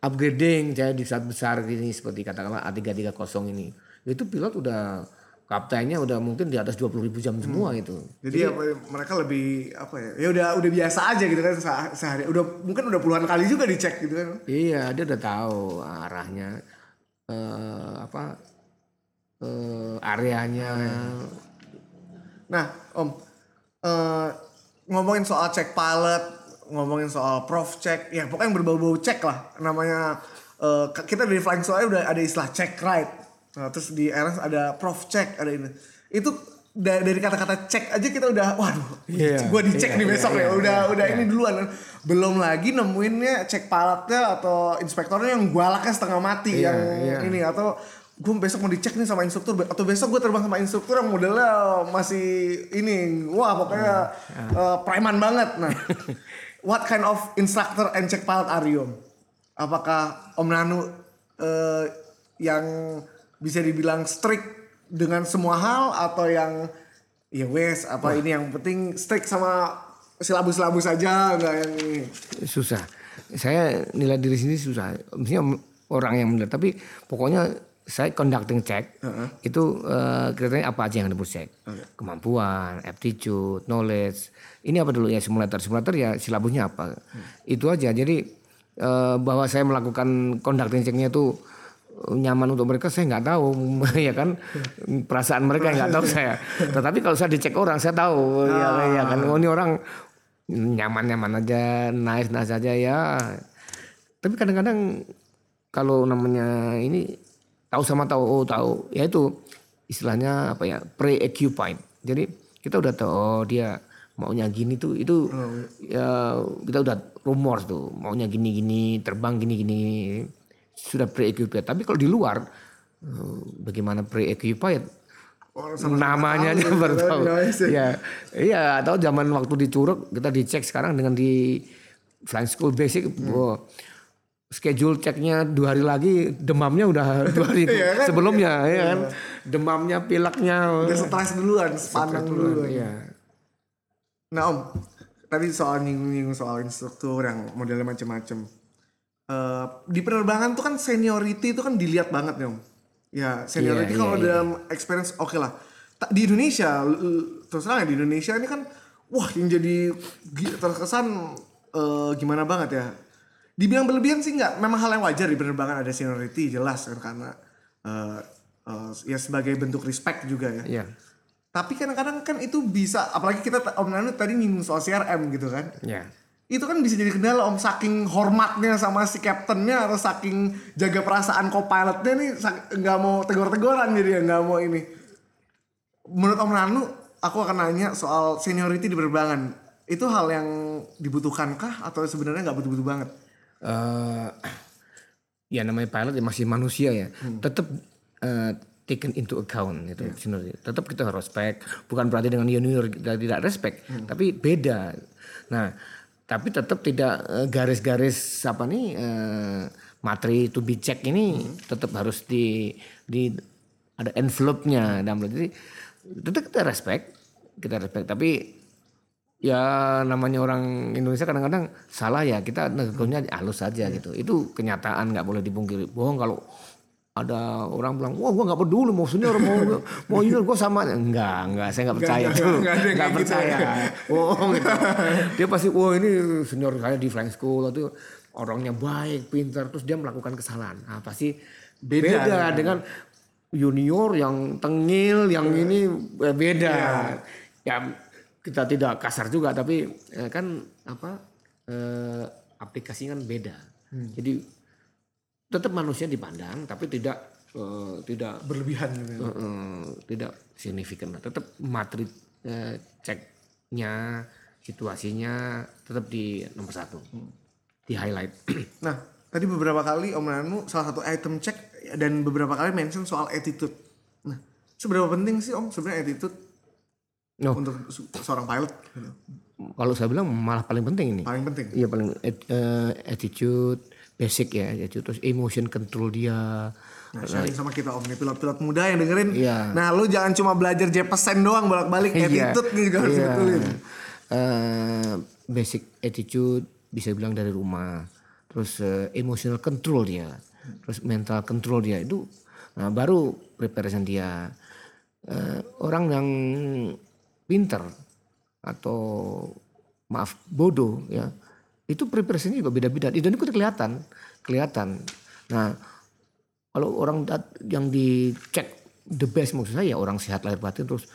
upgrading saya di saat besar gini seperti katakanlah A330 ini itu pilot udah kaptennya udah mungkin di atas 20 ribu jam semua itu. Jadi apa, mereka lebih apa ya? Ya udah udah biasa aja gitu kan se- sehari. Udah mungkin udah puluhan kali juga dicek gitu kan. Iya, dia udah tahu arahnya eh, apa eh, areanya. Nah, Om, eh, ngomongin soal cek pilot, ngomongin soal prof check, ya pokoknya yang berbau-bau cek lah. Namanya eh, kita dari flying school udah ada istilah check ride. Nah, terus di RS ada prof check, ada ini. Itu da- dari kata-kata cek aja kita udah, waduh, Iya, gua dicek iya, nih iya, besok iya, ya, udah iya, udah iya. ini duluan. Belum lagi nemuinnya cek pilotnya atau inspektornya yang galaknya setengah mati Iya, yang iya. ini atau gue besok mau dicek nih sama instruktur atau besok gue terbang sama instruktur yang modelnya masih ini wah pokoknya eh, preman banget nah what kind of instructor and check pilot are you apakah Om Nanu eh, yang bisa dibilang strict dengan semua hal atau yang ya wes apa ini yang penting strict sama silabus-silabus aja enggak yang ini susah. Saya nilai diri sini susah. Mestinya orang yang benar. Tapi pokoknya saya conducting check itu eh, kriteria apa aja yang harus cek. Kemampuan, aptitude, knowledge. Ini apa dulu ya simulator. Simulator ya silabusnya apa. Itu aja. Jadi eh, bahwa saya melakukan conducting checknya itu nyaman untuk mereka saya nggak tahu. Ya kan? Perasaan mereka nggak tahu saya. Tetapi kalau saya dicek orang saya tahu. Ya, ya kan? Oh ini orang nyaman-nyaman aja, nice-nice aja ya. Tapi kadang-kadang kalau namanya ini tahu sama tahu, oh tahu, ya itu istilahnya apa ya? Pre-occupied. Jadi kita udah tahu oh dia maunya gini tuh itu ya kita udah rumor tuh. Maunya gini-gini terbang gini-gini sudah pre-occupied. Tapi kalau di luar eh, bagaimana Orang sama-sama namanya aja tahu, baru gitu kan, tahu. namanya sih. Iya, iya. Atau zaman waktu di Curug kita dicek sekarang dengan di flying school basic, Hmm. wah, schedule ceknya dua hari lagi demamnya udah dua hari Iya kan? sebelumnya, ya kan? Demamnya, pileknya. udah stres duluan pandang duluan Iya. Nah om, tadi soal nyinggung-nyinggung soal instruktur yang modelnya macam-macam. Eh, di penerbangan tuh kan seniority itu kan dilihat banget nih om. Ya seniority Iya, kalau iya, iya. dalam experience oke lah. Ta- Di Indonesia, terus terang ya di Indonesia ini kan, wah yang jadi terkesan eh, gimana banget ya. Dibilang berlebihan sih nggak, memang hal yang wajar di penerbangan ada seniority jelas kan karena eh, eh, ya sebagai bentuk respect juga ya. Iya. Tapi kadang-kadang kan itu bisa, apalagi kita Om Nanu tadi nyinggung soal CRM gitu kan. Iya. Itu kan bisa jadi kendala Om saking hormatnya sama si kaptennya atau saking jaga perasaan co-pilotnya nih nggak mau tegur-teguran jadi ya nggak mau ini. Menurut Om Nanu, aku akan nanya soal seniority di penerbangan. Itu hal yang dibutuhkankah atau sebenarnya nggak butuh-butuh banget? eh ya namanya pilot ya masih manusia ya. Tetap eh, taken into account itu seniority. Tetap kita harus respect. Bukan berarti dengan junior kita tidak respect, tapi beda. Nah, tapi tetap tidak eh, garis-garis apa nih eh, materi to be check ini tetap harus di di ada envelope-nya. Dalam jadi tetap kita respect, kita respect. Tapi ya namanya orang Indonesia kadang-kadang salah ya kita negosinya halus saja gitu. Itu kenyataan nggak boleh dipungkiri. Bohong kalau ada orang bilang, wah gua nggak peduli mau senior mau mau junior gua sama. Enggak enggak saya nggak percaya. enggak, tuh enggak ada yang nggak kayak gitu. percaya. Bohong gitu. dia pasti wah ini senior saya di flying school itu orangnya baik pintar terus dia melakukan kesalahan. Nah, pasti Beda, beda, dengan junior yang tengil yang ini eh, beda. Ya kita tidak kasar juga tapi eh, kan apa eh, aplikasinya kan beda. Jadi tetap manusia dipandang tapi tidak eh, tidak berlebihan gitu. eh, eh, tidak signifikan tetap materi eh, ceknya situasinya tetap di nomor satu di highlight Nah, tadi beberapa kali Om Nanu salah satu item check dan beberapa kali mention soal attitude. Nah, seberapa penting sih Om sebenarnya attitude no untuk se- seorang pilot? kalau saya bilang malah paling penting ini Paling penting. Iya paling eh, attitude basic ya attitude terus emotion control dia Nah, sharing sama kita Om nih pilot-pilot muda yang dengerin. Iya. Nah, lu jangan cuma belajar jepesen doang bolak-balik attitude nih juga harus Iya. dibetulin. Eh, basic attitude bisa bilang dari rumah terus eh, emotional control dia terus mental control dia itu nah, baru preparation dia Eh, orang yang pinter atau maaf bodoh ya itu preparasinya juga beda-beda dan itu kelihatan kelihatan nah kalau orang yang dicek the best maksud saya ya orang sehat lahir batin terus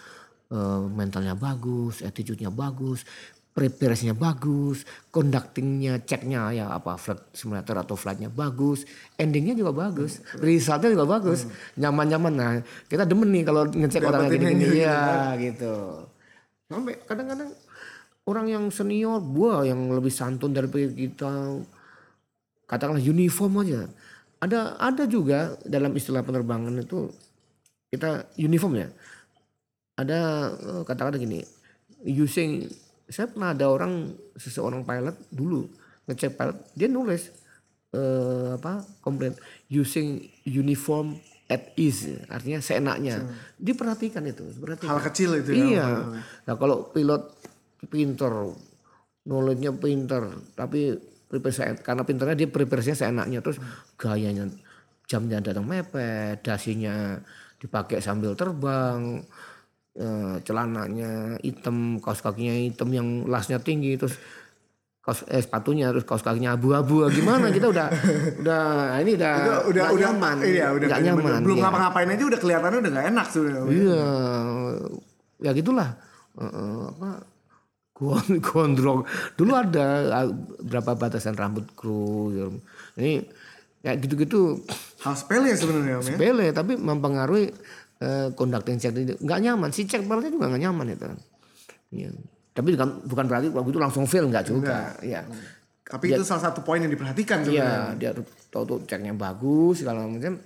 eh, mentalnya bagus, attitude-nya bagus, preparasinya bagus, conductingnya, ceknya ya apa flight simulator atau flightnya bagus, endingnya juga bagus, resultnya juga bagus, nyaman-nyaman. Nah kita demen nih kalau ngecek orang kayak gini-gini yang ya gitu. Sampai kadang-kadang orang yang senior, gua yang lebih santun daripada kita, katakanlah uniform aja. Ada ada juga dalam istilah penerbangan itu kita uniform ya. Ada eh, katakanlah gini, using saya pernah ada orang seseorang pilot dulu ngecek pilot dia nulis eh, apa komplain using uniform at ease artinya seenaknya diperhatikan itu perhatikan Hal kecil itu ya. Iya. Nah kalau pilot pinter, knowledge-nya pinter, tapi prepare karena pinternya dia prepare-nya seenaknya terus gayanya jamnya datang mepet, dasinya dipakai sambil terbang, eh, celananya hitam, kaos kakinya hitam yang lasnya tinggi terus kaos eh, sepatunya terus kaos kakinya abu-abu gimana kita udah udah ini udah Udah udah udah nyaman Iya, udah bener-bener. nyaman Belum iya. ngapa-ngapain aja udah kelihatannya udah gak enak sebenarnya. Iya, ya gitulah. Eh, apa gondrong. Dulu ada berapa batasan rambut kru. Ini kayak gitu-gitu Hal sepele ya sebenarnya ya. sepele tapi mempengaruhi eh, conducting check ini nggak nyaman. Si cek pilotnya juga nggak nyaman itu. Iya. Tapi bukan, bukan berarti waktu itu langsung fail nggak juga. Iya. Tapi itu salah satu poin yang diperhatikan sebenarnya. Iya, dia tahu tuh ceknya bagus segala macam.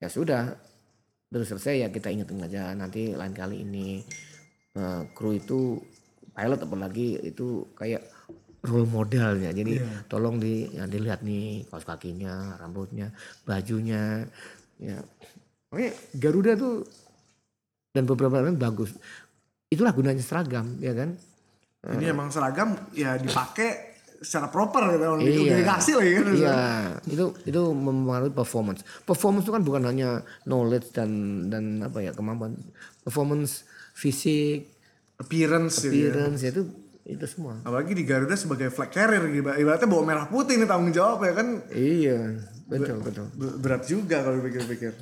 Ya sudah, terus selesai ya kita ingetin aja nanti lain kali ini eh, kru itu pilot apalagi itu kayak role modelnya. Jadi tolong di ya dilihat nih kaos kakinya, rambutnya, bajunya. Ya. Makanya Garuda tuh dan beberapa lain bagus. Itulah gunanya seragam, ya kan? Ini emang seragam ya dipakai secara proper gitu. Iya. Dikasih lagi kan. Iya, itu itu mempengaruhi performance. Performance itu kan bukan hanya knowledge dan dan apa ya kemampuan. Performance fisik, Appearance gitu ya. appearance itu itu semua. Apalagi di Garuda sebagai flag carrier gitu. Ibaratnya bawa merah putih nih tanggung jawab ya kan. Iya, betul betul. Be- Berat juga kalau dipikir-pikir.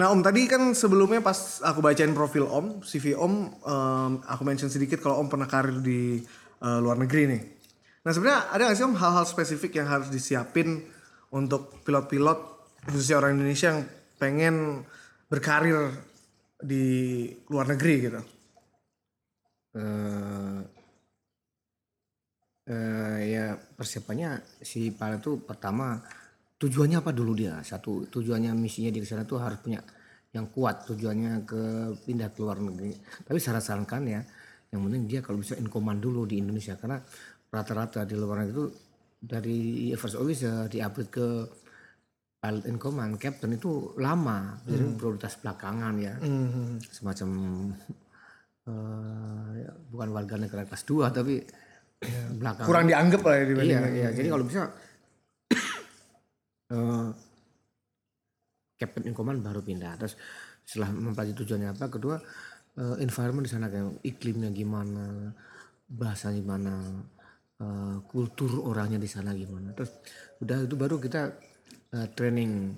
Nah Om tadi kan sebelumnya pas aku bacain profil Om, CV Om, em, aku mention sedikit kalau Om pernah karir di eh, luar negeri nih. Nah sebenarnya ada nggak sih Om hal-hal spesifik yang harus disiapin untuk pilot-pilot khususnya orang Indonesia yang pengen berkarir di luar negeri gitu? Eh eh, ya persiapannya si pilot itu pertama tujuannya apa dulu dia? Satu tujuannya misinya di sana tuh harus punya yang kuat tujuannya ke pindah ke luar negeri. Tapi saya sarankan ya yang penting dia kalau bisa in command dulu di Indonesia. Karena rata-rata di luar negeri itu dari first officer di-upgrade ke pilot in command captain itu lama jadi prioritas belakangan ya semacam eh, ya, bukan warga negara kelas 2 tapi belakangan Kurang dianggap lah ya Iya, iya. Jadi kalau bisa eh, captain in command baru pindah. Terus setelah mempelajari tujuannya apa, kedua eh, environment di sana kayak iklimnya gimana, bahasa gimana, eh, kultur orangnya di sana gimana. Terus udah itu baru kita eh, training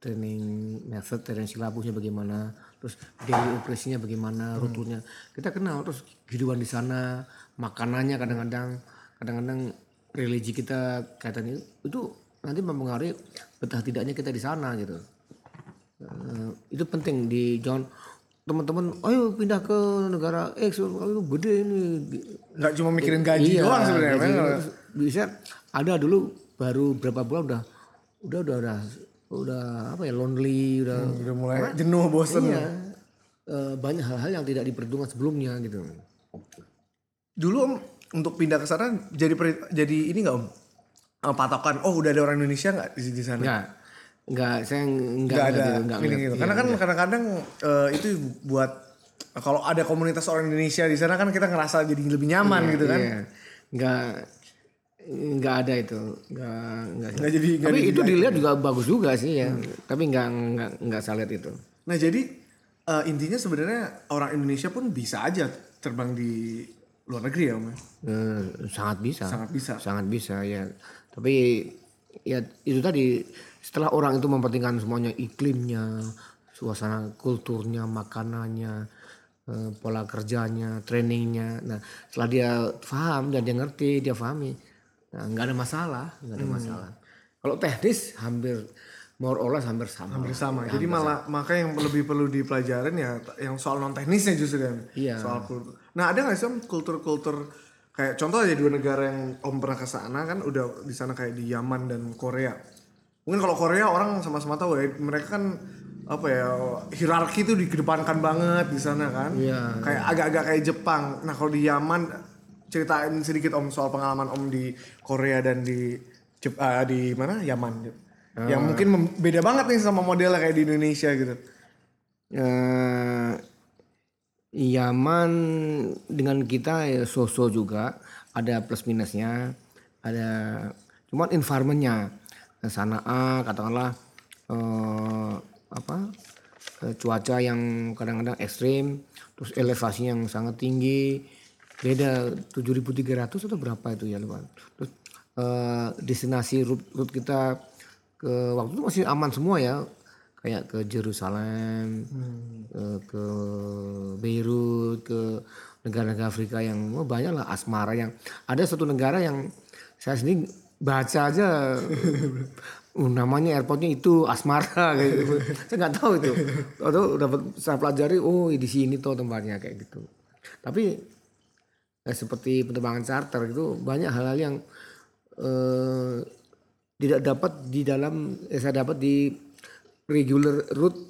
training method, training silabusnya bagaimana, terus daily operasinya bagaimana, rutenya. Kita kenal terus kehidupan di sana, makanannya kadang-kadang kadang-kadang religi kita kaitan itu, itu nanti mempengaruhi betah tidaknya kita di sana gitu. Eh, itu penting di John. Teman-teman ayo pindah ke negara X ayo gede ini. Nggak cuma mikirin gaji Iya, doang sebenarnya bisa ada dulu baru berapa bulan udah udah udah udah udah apa ya lonely udah udah mulai jenuh bosen iya Eh, banyak hal-hal yang tidak diperhitungkan sebelumnya gitu. Dulu om untuk pindah ke sana jadi jadi ini nggak om? Eh, patokan oh udah ada orang Indonesia nggak di, di sana? Enggak enggak saya enggak nggak ada gitu, ngeliat. gitu. Iya, karena kan kadang-kadang eh, itu buat kalau ada komunitas orang Indonesia di sana kan kita ngerasa jadi lebih nyaman gitu kan? Iya. Enggak enggak ada itu. Enggak enggak. nggak jadi nggak Tapi itu dilihat juga bagus juga sih ya. Tapi enggak enggak enggak saya lihat itu. nah jadi eh, intinya sebenarnya orang Indonesia pun bisa aja terbang di luar negeri ya om? Eh, sangat bisa. sangat bisa Sangat bisa ya. Tapi ya itu tadi setelah orang itu memperhatikan semuanya iklimnya, suasana kulturnya, makanannya, eh, pola kerjanya, trainingnya. Nah setelah dia paham dan dia ngerti, dia pahami, nah nggak ada masalah, nggak ada masalah. Kalau teknis hampir more or less hampir sama. hampir sama jadi malah maka yang lebih perlu dipelajarin ya yang soal non teknisnya justru kan Iya. soal kultur nah ada nggak sih om kultur-kultur kayak contoh aja dua negara yang om pernah ke sana kan udah di sana kayak di Yaman dan Korea mungkin kalau Korea orang sama-sama tahu ya mereka kan apa ya hierarki itu dikedepankan banget di sana kan Iya. kayak agak-agak kayak Jepang nah kalau di Yaman ceritain sedikit om soal pengalaman om di Korea dan di Jep- ah, di mana? Yaman yang mungkin beda banget nih sama modelnya kayak di Indonesia gitu. Eh Yaman dengan kita ya so-so juga. Ada plus minusnya ada cuman environmentnya. Sanaa katakanlah eh, apa eh, cuaca yang kadang-kadang ekstrim terus elevasinya yang sangat tinggi beda 7.300 atau berapa itu ya lupa terus eh, destinasi route, route kita ke waktu itu masih aman semua ya kayak ke Jerusalem, eh, ke Beirut, ke negara-negara Afrika yang oh, banyak lah asmara yang ada satu negara yang saya sendiri baca aja oh, namanya airportnya itu asmara gitu. saya nggak tahu itu. Atau dapat saya pelajari oh di sini tuh tempatnya kayak gitu. Tapi eh, seperti penerbangan charter itu banyak hal-hal yang eh, tidak dapat di dalam eh, saya dapat di regular route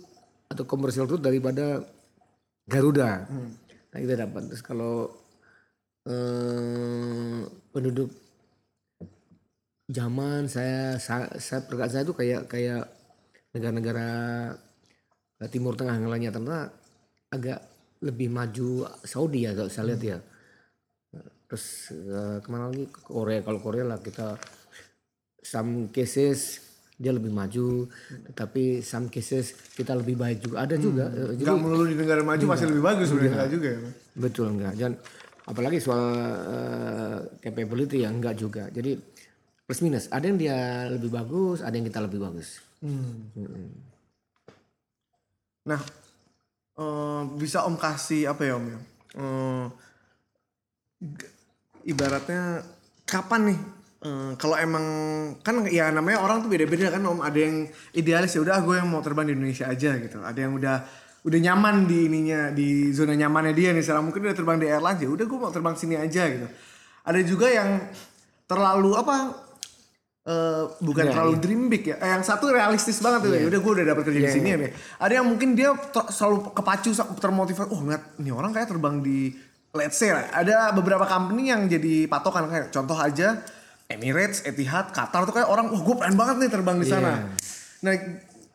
atau commercial route daripada Garuda. Nah kita dapat terus kalau eh, penduduk zaman saya saya, saya perkataan saya itu kayak kayak negara-negara eh, Timur Tengah yang lainnya ternyata agak lebih maju Saudi ya kalau saya lihat ya. Terus eh, ke mana lagi? Ke Korea. Kalau Korea lah kita some cases dia lebih maju tetapi some cases kita lebih baik juga. Ada juga Eh, jadi nggak melulu di negara maju masih lebih bagus sebenarnya nggak juga ya betul enggak dan apalagi soal eh, capability ya enggak juga. Jadi plus minus. Ada yang dia lebih bagus ada yang kita lebih bagus. Nah eh, bisa om kasih apa ya om ya? Eh, g- ibaratnya kapan nih eh, kalau emang kan ya namanya orang tuh beda-beda kan om ada yang idealis ya udah gue yang mau terbang di Indonesia aja gitu ada yang udah udah nyaman di ininya di zona nyamannya dia nih sekarang mungkin udah terbang di airlines ya udah gue mau terbang sini aja gitu ada juga yang terlalu apa eh, bukan terlalu dream big ya. Eh, yang satu realistis banget tuh. ya Udah gue udah dapat kerja di sini ya. Nih. Ada yang mungkin dia ter- selalu kepacu termotivasi. Oh ngeliat nih orang kayak terbang di let's say lah. Ada beberapa company yang jadi patokan kayak contoh aja Emirates, Etihad, Qatar tuh kayak orang wah gue pengen banget nih terbang di sana. Nah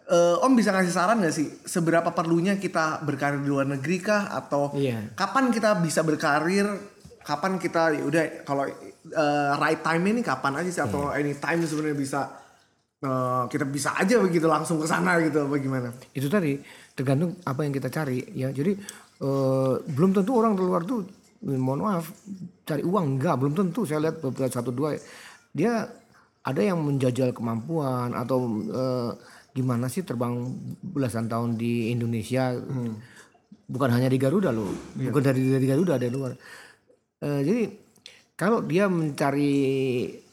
eh, Om bisa ngasih saran gak sih seberapa perlunya kita berkarir di luar negeri kah atau Iya. kapan kita bisa berkarir kapan kita ya udah kalau eh, right time ini kapan aja sih atau Iya. anytime sebenarnya bisa eh, kita bisa aja begitu langsung ke sana gitu apa gimana? itu tadi tergantung apa yang kita cari ya jadi eh, belum tentu orang di luar tuh mohon maaf cari uang. Enggak belum tentu. Saya lihat beberapa satu dua. Dia ada yang menjajal kemampuan atau eh, gimana sih terbang belasan tahun di Indonesia? Bukan hanya di Garuda loh. Bukan dari dari Garuda ada di luar. Eh, jadi kalau dia mencari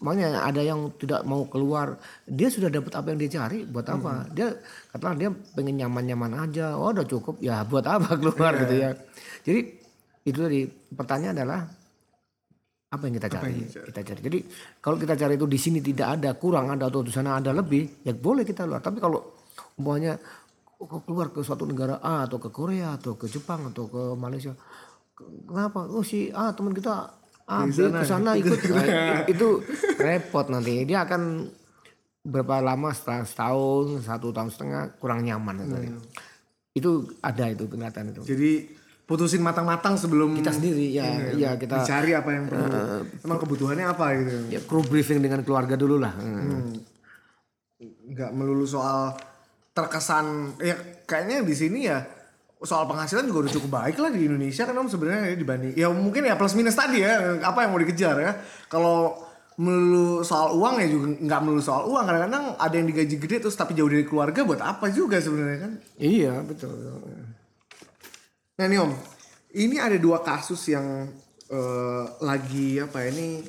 makanya ada yang tidak mau keluar dia sudah dapat apa yang dia cari buat apa? Dia katakan dia pengen nyaman-nyaman aja oh udah cukup ya buat apa keluar gitu ya. Jadi itu tadi pertanyaan adalah apa yang kita cari? kita cari? Jadi kalau kita cari itu di sini tidak ada kurang ada atau di sana ada lebih ya boleh kita keluar tapi kalau umpamanya keluar ke suatu negara A atau ke Korea atau ke Jepang atau ke Malaysia kenapa? Oh si A teman kita A B ke sana ikut Nah, itu repot nanti dia akan berapa lama setelah setahun satu tahun setengah kurang nyaman gitu. itu ada itu kelihatan itu Jadi putusin matang-matang sebelum kita sendiri ya ya kita dicari apa yang perlu. Emang kebutuhannya apa gitu. ya crew briefing dengan keluarga dulu lah Hmm. nggak melulu soal terkesan ya kayaknya di sini ya soal penghasilan juga udah cukup baik lah di Indonesia kan om sebenarnya ya dibanding ya mungkin ya plus minus tadi ya apa yang mau dikejar ya. Kalau melulu soal uang ya juga nggak melulu soal uang kadang-kadang ada yang digaji gede terus tapi jauh dari keluarga buat apa juga sebenarnya kan? Iya betul. Nah nih om, ini ada dua kasus yang eh, lagi apa ya ini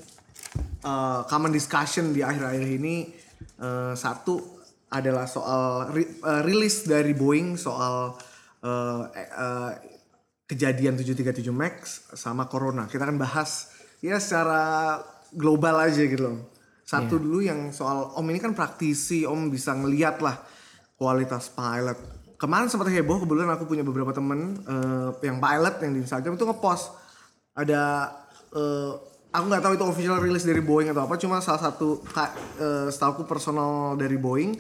eh, common discussion di akhir-akhir ini. Eh, satu adalah soal ri- eh, rilis dari Boeing soal eh, eh, kejadian 737 Max sama Corona. Kita akan bahas ya secara global aja gitu loh. Satu dulu yang soal om ini kan praktisi, om bisa ngeliat lah kualitas pilot. Kemarin sempat heboh kebetulan aku punya beberapa temen eh, yang pilot yang di Instagram itu ngepost ada eh, aku nggak tahu itu official rilis dari Boeing atau apa cuma salah satu eh, setahu personal dari Boeing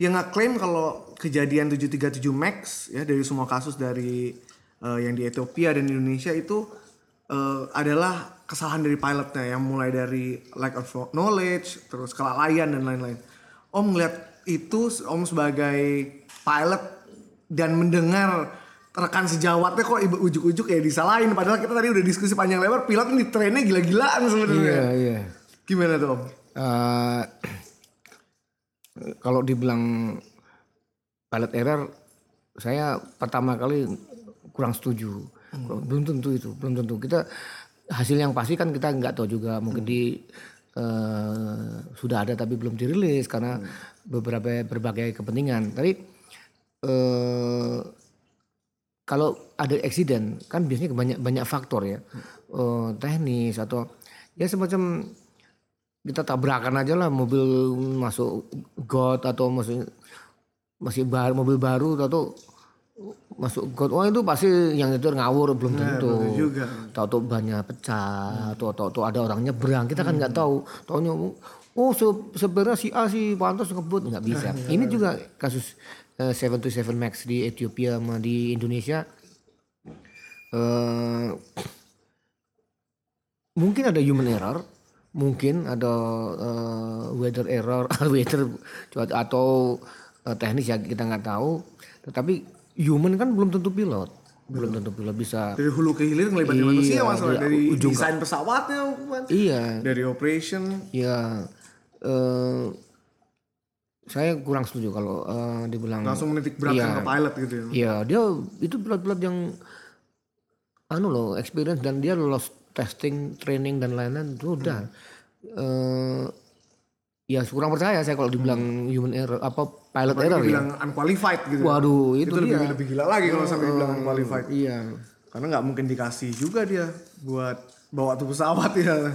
yang ngeklaim kalau kejadian 737 Max ya dari semua kasus dari eh, yang di Ethiopia dan Indonesia itu eh, adalah kesalahan dari pilotnya yang mulai dari lack of knowledge terus kelalaian dan lain-lain. Om ngeliat itu Om sebagai pilot dan mendengar rekan sejawatnya kok ibu ujuk-ujuk ya disalahin padahal kita tadi udah diskusi panjang lebar pilot ini trennya gila-gilaan sebenarnya. iya iya Gimana tuh Om? Eh, kalau dibilang pilot error saya pertama kali kurang setuju. Belum tentu itu belum tentu. Kita hasil yang pasti kan kita nggak tahu juga. Mungkin di eh, sudah ada tapi belum dirilis karena beberapa berbagai kepentingan. Tapi eh, kalau ada accident kan biasanya banyak banyak faktor ya. Eh, teknis atau ya semacam kita tabrakan aja lah mobil masuk got atau masuk masih baru mobil baru atau masuk got. Oh itu pasti yang itu ngawur belum tentu. juga. tahu tuh banyak pecah atau tahu tuh ada orang nyebrang. Kita kan nggak tahu. Taunya oh se- sebenarnya si A si pantas ngebut. Nggak bisa. Ini juga kasus eh, 727 Max di Ethiopia sama di Indonesia. Eh mungkin ada human error, mungkin ada eh, weather error, weather cuaca atau eh, teknis ya kita nggak tahu. Tetapi human kan belum tentu pilot, belum tentu pilot bisa. Dari hulu ke hilir ngelibatin Iya, manusia masalah dari dari ujung desain pesawatnya Om. Iya, dari operation ya. eh saya kurang setuju kalau eh, dibilang. langsung menitik beratkan Iya. ke pilot gitu ya. Iya, dia itu pilot-pilot yang anu loh, experience dan dia lolos testing, training dan lain-lain itu udah. Eh, ya kurang percaya saya kalau dibilang human error apa pilot error ya. Dibilang unqualified gitu. Waduh, itu, itu lebih lebih gila lagi kalau sampai dibilang unqualified. Iya. Karena nggak mungkin dikasih juga dia buat bawa tuh pesawat ya.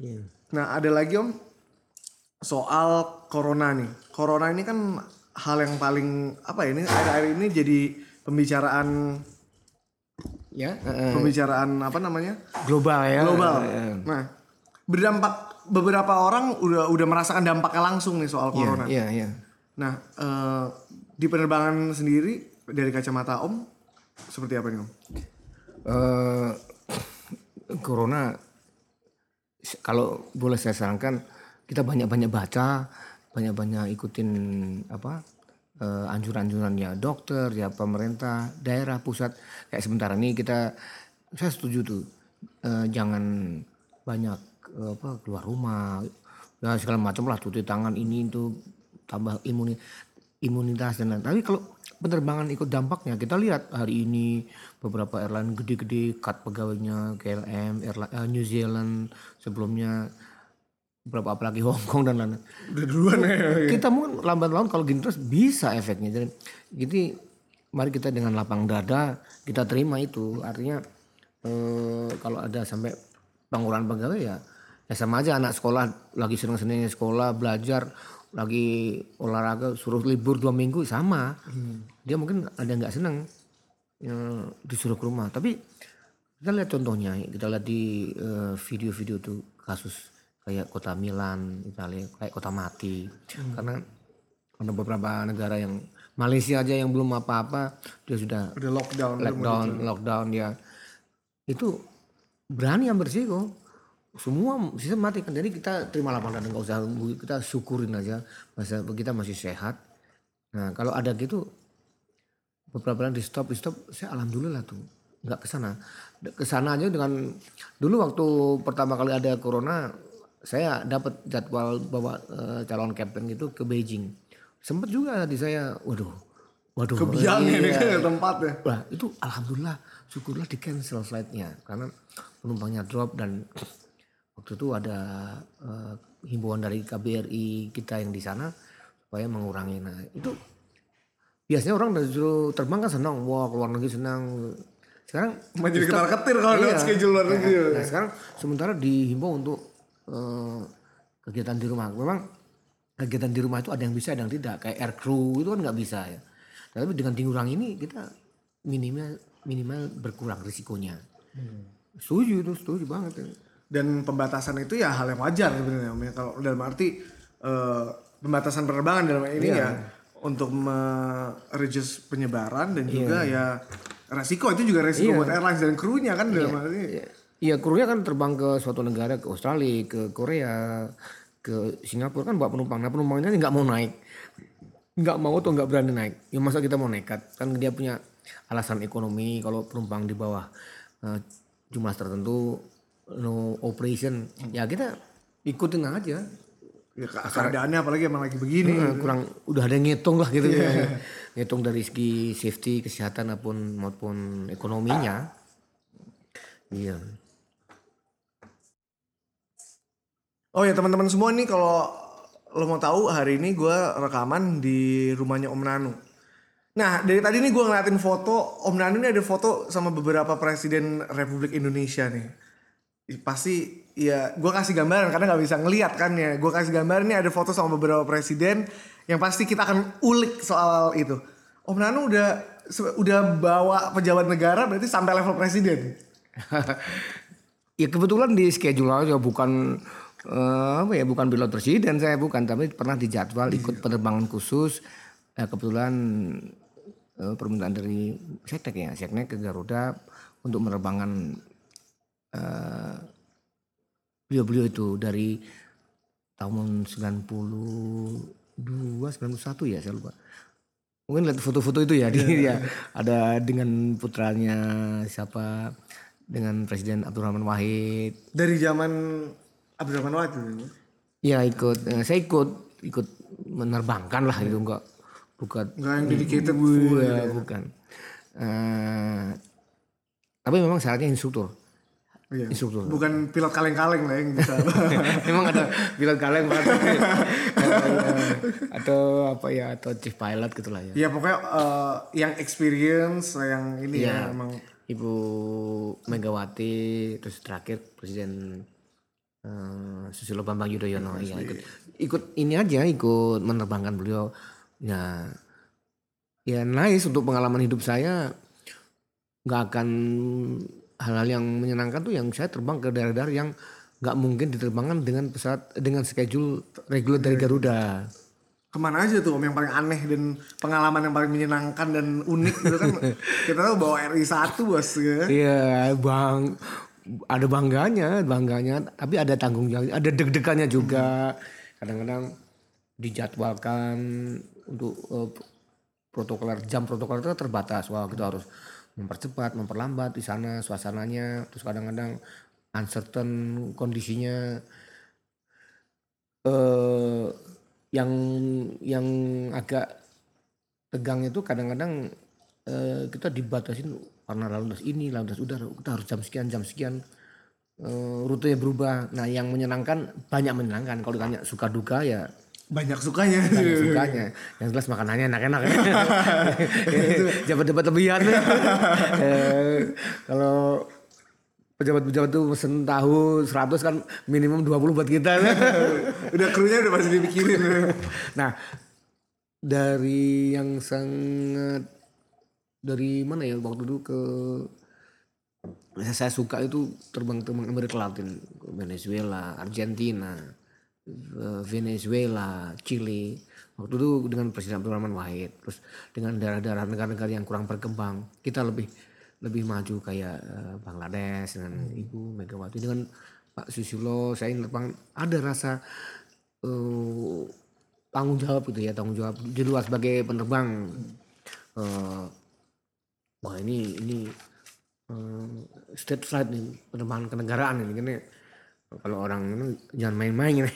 Iya. Nah ada lagi om soal corona nih. Corona ini kan hal yang paling apa ya ini akhir-akhir ini jadi pembicaraan Ya, eh, pembicaraan apa namanya global ya. global. Nah berdampak beberapa orang udah udah merasakan dampaknya langsung nih soal Iya, corona. iya, iya. Nah eh, di penerbangan sendiri dari kacamata om seperti apa nih om? Eh, corona kalau boleh saya sarankan kita banyak-banyak baca banyak-banyak ikutin apa eh, anjuran-anjurannya dokter ya pemerintah daerah pusat kayak sementara ini kita saya setuju tuh eh, jangan banyak eh, apa keluar rumah ya segala macam lah cuci tangan ini itu tambah imuni imunitas dan lain. Tapi kalau penerbangan ikut dampaknya kita lihat hari ini beberapa airline gede-gede cut pegawainya KLM, airline, eh, New Zealand sebelumnya beberapa apalagi Hong Kong dan lain-lain. Udah duluan ya. Kita mungkin lambat laun kalau gini terus bisa efeknya. Jadi, jadi mari kita dengan lapang dada kita terima itu. Artinya eh, kalau ada sampai pengurangan pegawai ya ya sama aja anak sekolah lagi seneng-senengnya sekolah belajar lagi olahraga suruh libur dua minggu sama dia mungkin ada nggak seneng ya, disuruh ke rumah tapi kita lihat contohnya kita lihat di eh, video-video tuh kasus kayak kota Milan Italia kayak kota mati. Karena ada beberapa negara yang Malaysia aja yang belum apa-apa dia sudah Udah lockdown. mau lockdown lockdown ya. Itu berani yang bersiko. Semua sistem mati kan. Jadi kita terima lapangan nggak usah kita syukurin aja masa kita masih sehat. Nah kalau ada gitu beberapa di stop di stop saya alhamdulillah tuh nggak ke sana. Ke sana aja dengan dulu waktu pertama kali ada corona saya dapat jadwal bawa eh, calon captain gitu ke Beijing sempet juga di saya waduh waduh Kebiang iya. ini kan tempatnya. Wah itu alhamdulillah syukurlah di cancel flightnya karena penumpangnya drop dan waktu itu ada eh, himbauan dari KBRI kita yang di sana supaya mengurangi. Nah itu biasanya orang dari terbang kan senang, wah keluar negeri senang. Sekarang Malah jadi ketar ketir kalau Iya. schedule luar negeri. Nah sekarang sementara dihimbau untuk eh, kegiatan di rumah. Memang kegiatan di rumah itu ada yang bisa, ada yang tidak. Kayak air crew itu kan nggak bisa ya. Tapi dengan dikurang ini kita minimal minimal berkurang risikonya. Setuju itu, setuju banget. ya. Dan pembatasan itu ya hal yang wajar sebenarnya ya. Kalau dalam arti eh, pembatasan penerbangan dalam ini Iya. ya untuk mereduce penyebaran dan juga Iya. ya resiko itu juga resiko buat airlines dan krunya kan dalam arti Iya, krunya kan terbang ke suatu negara, ke Australia, ke Korea, ke Singapura kan bawa penumpang. Nah penumpangnya nggak mau naik, nggak mau atau nggak berani naik. Ya masa kita mau nekat? Kan dia punya alasan ekonomi. Kalau penumpang di bawah eh, jumlah tertentu, no operation, ya kita ikutin aja. ya ke- keadaannya apalagi emang lagi begini. Eh, kurang udah ada ngitung lah gitu ya. Ngitung dari segi safety, kesehatan maupun maupun ekonominya. Iya. Oh ya teman-teman semua nih kalau lo mau tahu hari ini gue rekaman di rumahnya Om Nanu. Nah dari tadi nih gue ngeliatin foto Om Nanu ini ada foto sama beberapa presiden Republik Indonesia nih. Ih, Pasti ya gue kasih gambaran karena nggak bisa ngeliat kan ya. Gue kasih gambaran nih ada foto sama beberapa presiden yang pasti kita akan ulik soal itu. Om Nanu udah udah bawa pejabat negara berarti sampai level presiden. ya kebetulan di schedule aja bukan apa ya bukan pilot presiden saya bukan tapi pernah dijadwal ikut penerbangan khusus. Eh, kebetulan eh, permintaan dari Seknek ya. Seknek ke Garuda untuk menerbangkan eh, beliau-beliau itu dari tahun 92 91 ya saya lupa. Mungkin lihat foto-foto itu ya di ya. Ada dengan putranya siapa? Dengan Presiden Abdurrahman Wahid. Dari zaman Abdurrahman Wahid ya ikut. Eh, saya ikut ikut menerbangkan lah itu enggak bukan. Nggak yang dedicated Iya, bukan. Eh, tapi memang syaratnya instruktur. Iya. instruktur. Bukan pilot kaleng-kaleng lah yang bisa. memang ada pilot kaleng banget atau apa ya atau chief pilot gitulah ya. Ya pokoknya eh, yang experience, yang ini ya Iya. emang. Ibu Megawati terus terakhir Presiden eh, Susilo Bambang Yudhoyono ya ikut ikut ini aja ikut menerbangkan beliau ya ya nice untuk pengalaman hidup saya nggak akan hal-hal yang menyenangkan tuh yang saya terbang ke daerah-daerah yang nggak mungkin diterbangkan dengan pesawat dengan schedule reguler dari Garuda. Ke mana aja tuh om yang paling aneh dan pengalaman yang paling menyenangkan dan unik gitu kan. Kita tahu bawa RI 1 bos ya. Iya, bang, ada bangganya, bangganya, tapi ada tanggung jawab, ada deg-degannya juga. Kadang-kadang dijadwalkan untuk eh, protokoler jam protokoler itu terbatas. Wah kita harus mempercepat, memperlambat di sana suasananya. Terus kadang-kadang uncertain kondisinya. eh yang yang agak tegang itu kadang-kadang eh, kita dibatasin karena lalu lintas ini, lalu lintas udara. Kita harus jam sekian, jam sekian eh, rutenya berubah. Nah, yang menyenangkan banyak menyenangkan. Kalau ditanya suka duka ya Banyak sukanya. banyak sukanya. Yang jelas makanannya enak-enak ya. Jabat-jabat lebihan. Eh, Kalau pejabat-pejabat tuh pesen tahu 100 kan minimum 20 buat kita. udah krunya udah pasti dipikirin. nah, dari yang sangat dari mana ya waktu itu ke saya, saya suka itu terbang-terbang Amerika Latin, Venezuela, Argentina, Venezuela, Chile. Waktu itu dengan Presiden Abdurrahman Wahid, terus dengan daerah-daerah negara-negara yang kurang berkembang, kita lebih lebih maju kayak eh, Bangladesh dengan Ibu Megawati dengan Pak Susilo, saya terbang ada rasa eh, tanggung jawab gitu ya, tanggung jawab di luar sebagai penerbang. Eh, wah ini ini eh, state flight nih penerbangan kenegaraan ini kan ya. kalau orang ini jangan main-main ini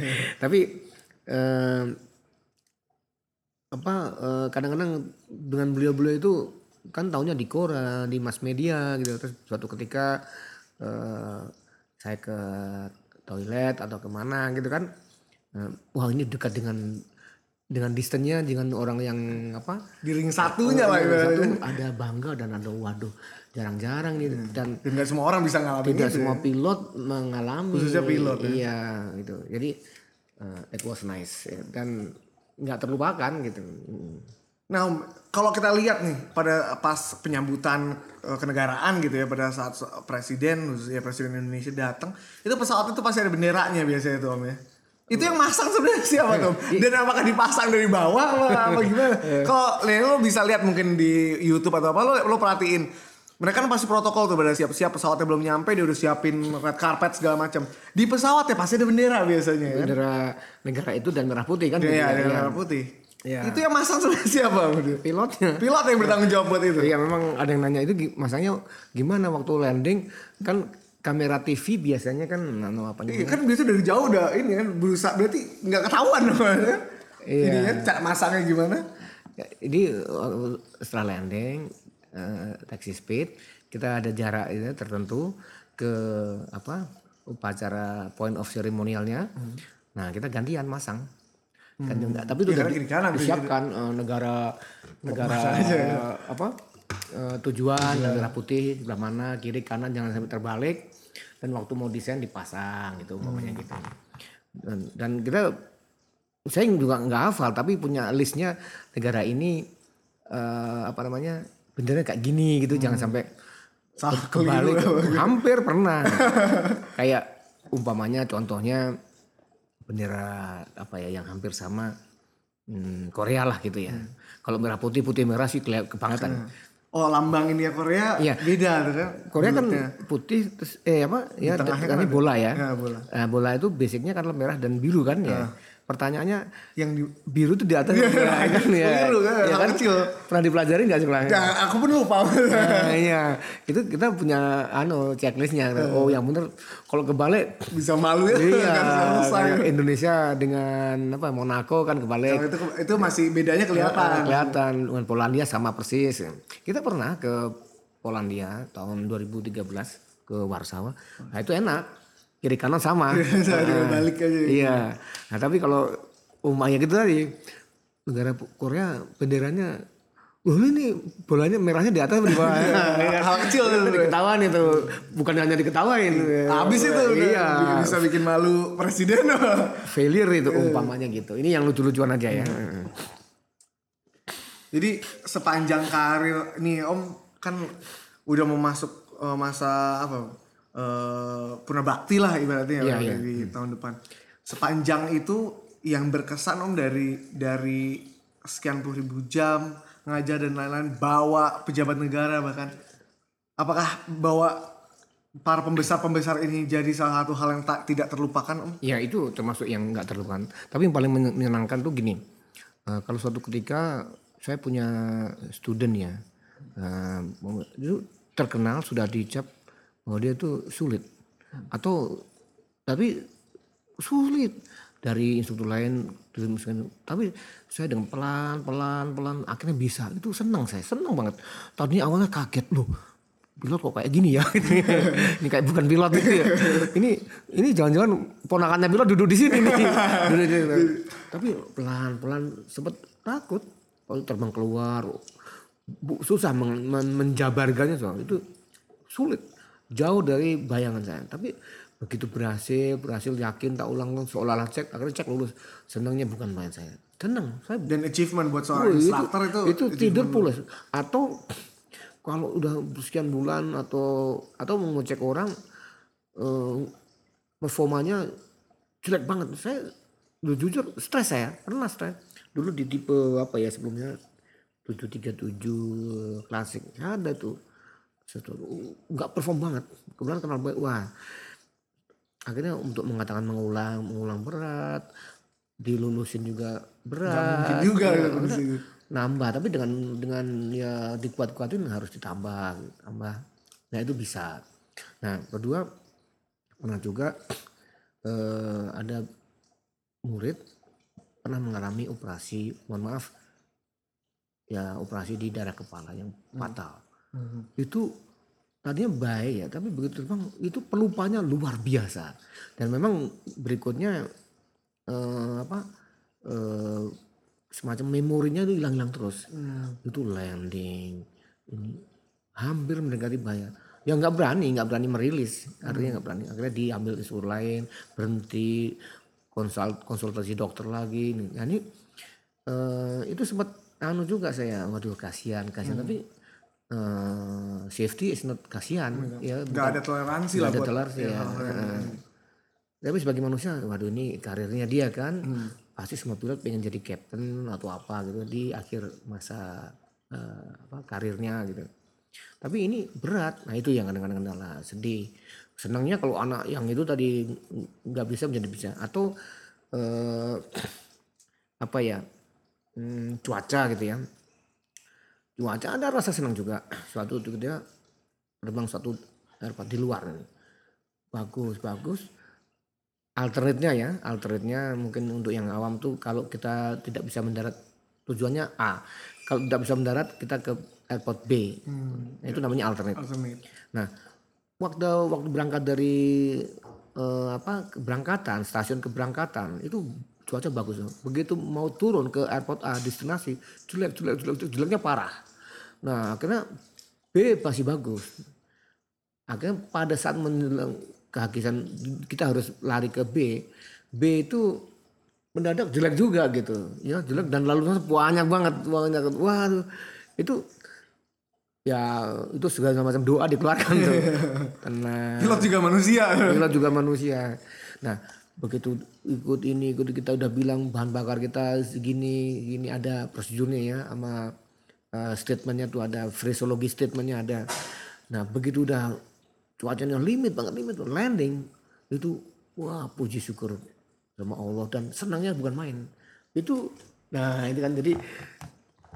tapi eh, apa eh, kadang-kadang dengan beliau-beliau itu kan tahunya di koran di mass media gitu. Terus suatu ketika eh, saya ke toilet atau ke mana gitu kan. Eh, wah ini dekat dengan dengan distance-nya dengan orang yang apa Di ring satunya lah. Oh, satu ada bangga dan ada waduh jarang-jarang nih dan Dan nggak semua orang bisa ngalamin tidak itu. semua pilot mengalami Khususnya pilot, ya. iya gitu jadi uh, it was nice ya. dan nggak terlupakan gitu Hmm. Nah, kalau kita lihat nih pada pas penyambutan eh, kenegaraan gitu ya pada saat presiden khususnya presiden Indonesia datang, itu pesawat itu pasti ada benderanya biasanya itu Om ya. Itu yang masang sebenarnya siapa tuh? Om? Dan apakah dipasang dari bawah apa, apa gimana? Kalau Leo lo bisa lihat mungkin di YouTube atau apa lo lo perhatiin mereka kan pasti protokol tuh pada siap-siap pesawatnya belum nyampe dia udah siapin red carpet segala macam. Di pesawat ya pasti ada bendera biasanya ya. bendera negara itu dan merah putih kan Iya, iya. merah putih. Iya. Itu yang masang sebenarnya siapa? Pilotnya Pilot yang bertanggung jawab buat itu. Iya memang ada yang nanya itu masanya gimana waktu landing kan kamera TV biasanya kan nano apa Iya kan biasa dari jauh udah ini kan berusaha berarti nggak ketahuan dong ya. Iya. Ini ya cara masangnya gimana? Ya, Jadi uh, setelah landing uh, taxi speed kita ada jarak itu tertentu ke apa upacara point of ceremonialnya. Nah kita gantian masang. Kan enggak, tapi itu Iya, udah di- kiri kanan disiapkan uh, negara negara uh, apa uh, tujuan negara putih sebelah mana kiri kanan jangan sampai terbalik dan waktu mau desain dipasang gitu umpamanya gitu. Dan, dan kita saya juga nggak hafal tapi punya listnya negara ini eh, apa namanya bendera kayak gini gitu jangan sampai Salah kebalik. hampir pernah. Kayak umpamanya contohnya bendera apa ya yang hampir sama hmm, Korea lah gitu ya. Kalau merah putih putih merah sih kelihatan kebangetan Oh lambang India Korea Iya. beda tuh kan. Korea kan putih terus eh apa ya tengahnya kan ada. bola ya. Ya, bola. Nah, bola itu basicnya kan merah dan biru kan ya. Pertanyaannya Yang di biru tuh di atas merah kan ya. Biru kan, Ya hal kecil. Pernah dipelajari nggak sekolahnya? ya, aku pun lupa. Nah, iya, itu kita punya anu checklistnya. Oh, yang bener kalau kebalik Bisa malu ya. iya, kayak Indonesia dengan apa Monaco kan kebalik. Kalau itu itu masih bedanya kelihatan. kelihatan dengan Polandia sama persis. Kita pernah ke Polandia tahun 2013 ke Warsawa. Nah itu enak. Kiri kanan sama. Nah, balik aja. Iya. Nah tapi kalau umumnya gitu tadi negara Korea benderanya Wah ini bolanya merahnya di atas di bawah. Hal kecil itu tuh. diketawain itu. Bukan hanya diketawain. Habis itu udah Iya. bisa bikin malu presiden. Failure itu umpamanya gitu. Ini yang lucu-lucuan aja ya. Jadi sepanjang karir nih Om kan udah mau masuk eh, masa apa eh purna bakti lah ibaratnya Iya, ya iya. di tahun depan. Sepanjang itu yang berkesan Om dari dari sekian puluh ribu jam ngajar dan lain-lain bawa pejabat negara bahkan apakah bawa para pembesar-pembesar ini jadi salah satu hal yang tak tidak terlupakan Om? Ya itu termasuk yang nggak terlupakan. Tapi yang paling men- menyenangkan tuh gini, eh, kalau suatu ketika saya punya student ya, eh, itu terkenal sudah dicap bahwa dia tuh sulit, atau tapi sulit. Dari instruktur lain, dari misalkan- tapi saya dengan pelan pelan pelan akhirnya bisa, itu senang saya, senang banget. Tadinya awalnya kaget loh, pilot kok kayak gini ya? Ini kayak bukan pilot gitu ya. Ini ini jangan-jangan ponakannya pilot duduk di sini nih. Duduk tapi pelan-pelan sempet takut. Kalau terbang keluar susah men- men- menjabarkannya soal itu. Sulit jauh dari bayangan saya. Tapi begitu berhasil berhasil yakin tak ulang seolah-olah cek akhirnya cek lulus. Senangnya bukan main saya. Senang. Saya dan achievement buat Oh, seorang instruktur itu, itu tidur pulas. Atau kalau udah sekian bulan atau atau mau ngecek orang eh, performanya jelek banget. Saya lu jujur stres saya. Pernah stres. Dulu di tipe apa ya sebelumnya? 737 klasik. Ada tuh nggak perform banget. Kemudian kenal baik wah. Akhirnya untuk mengatakan mengulang mengulang berat dilulusin juga berat. Mungkin juga Ya, gitu. nambah tapi dengan dengan ya dikuat-kuatin harus ditambah tambah nah itu bisa. Nah kedua pernah juga eh, ada murid pernah mengalami operasi mohon maaf ya operasi di daerah kepala yang fatal itu tadinya baik ya tapi begitu terbang itu pelupanya luar biasa. Dan memang berikutnya eh, apa eh, semacam memorinya itu hilang-hilang terus. Itu landing ini hampir mendekati bayar ya nggak berani nggak berani merilis. Artinya nggak berani. Akhirnya diambil instruktur lain berhenti konsult konsultasi dokter lagi. Nah ini eh, itu sempat anu juga saya waduh kasihan kasihan. Tapi eh, safety is not kasihan ya nggak ada toleransi lah ada buat toleransi ya. Heeh. Tapi sebagai manusia, waduh ini karirnya dia kan, pasti semua pilot pengen jadi captain atau apa gitu di akhir masa eh, apa karirnya gitu. Tapi ini berat, nah itu yang kadang-kadang kendala, sedih. Senangnya kalau anak yang itu tadi nggak bisa menjadi bisa, atau eh, apa ya hmm, cuaca gitu ya. Cuaca ada rasa senang juga. Suatu itu dia terbang satu airport di luar bagus bagus. Alternate-nya ya alternate-nya mungkin untuk yang awam tuh kalau kita tidak bisa mendarat tujuannya A. Kalau tidak bisa mendarat kita ke airport B. Nah, itu namanya alternate. Alternate. nah waktu waktu berangkat dari eh, apa keberangkatan stasiun keberangkatan itu cuaca bagus. Begitu mau turun ke airport A destinasi jelek jelek jelek jelek, jeleknya parah. Nah akhirnya B masih bagus. Akhirnya pada saat menjelang kehakisan kita harus lari ke B. B itu mendadak jelek juga gitu. Ya jelek dan lalu banyak banget banyak waduh itu ya itu segala macam doa dikeluarkan tuh. Pilot juga manusia. Pilot juga manusia. Nah begitu ikut ini ikut kita udah bilang bahan bakar kita segini gini ada prosedurnya ya sama uh, statementnya tuh ada phraseology statementnya ada. Nah begitu udah cuacanya limit banget limit landing itu wah puji syukur sama Allah. Dan senangnya bukan main. Itu nah itu kan jadi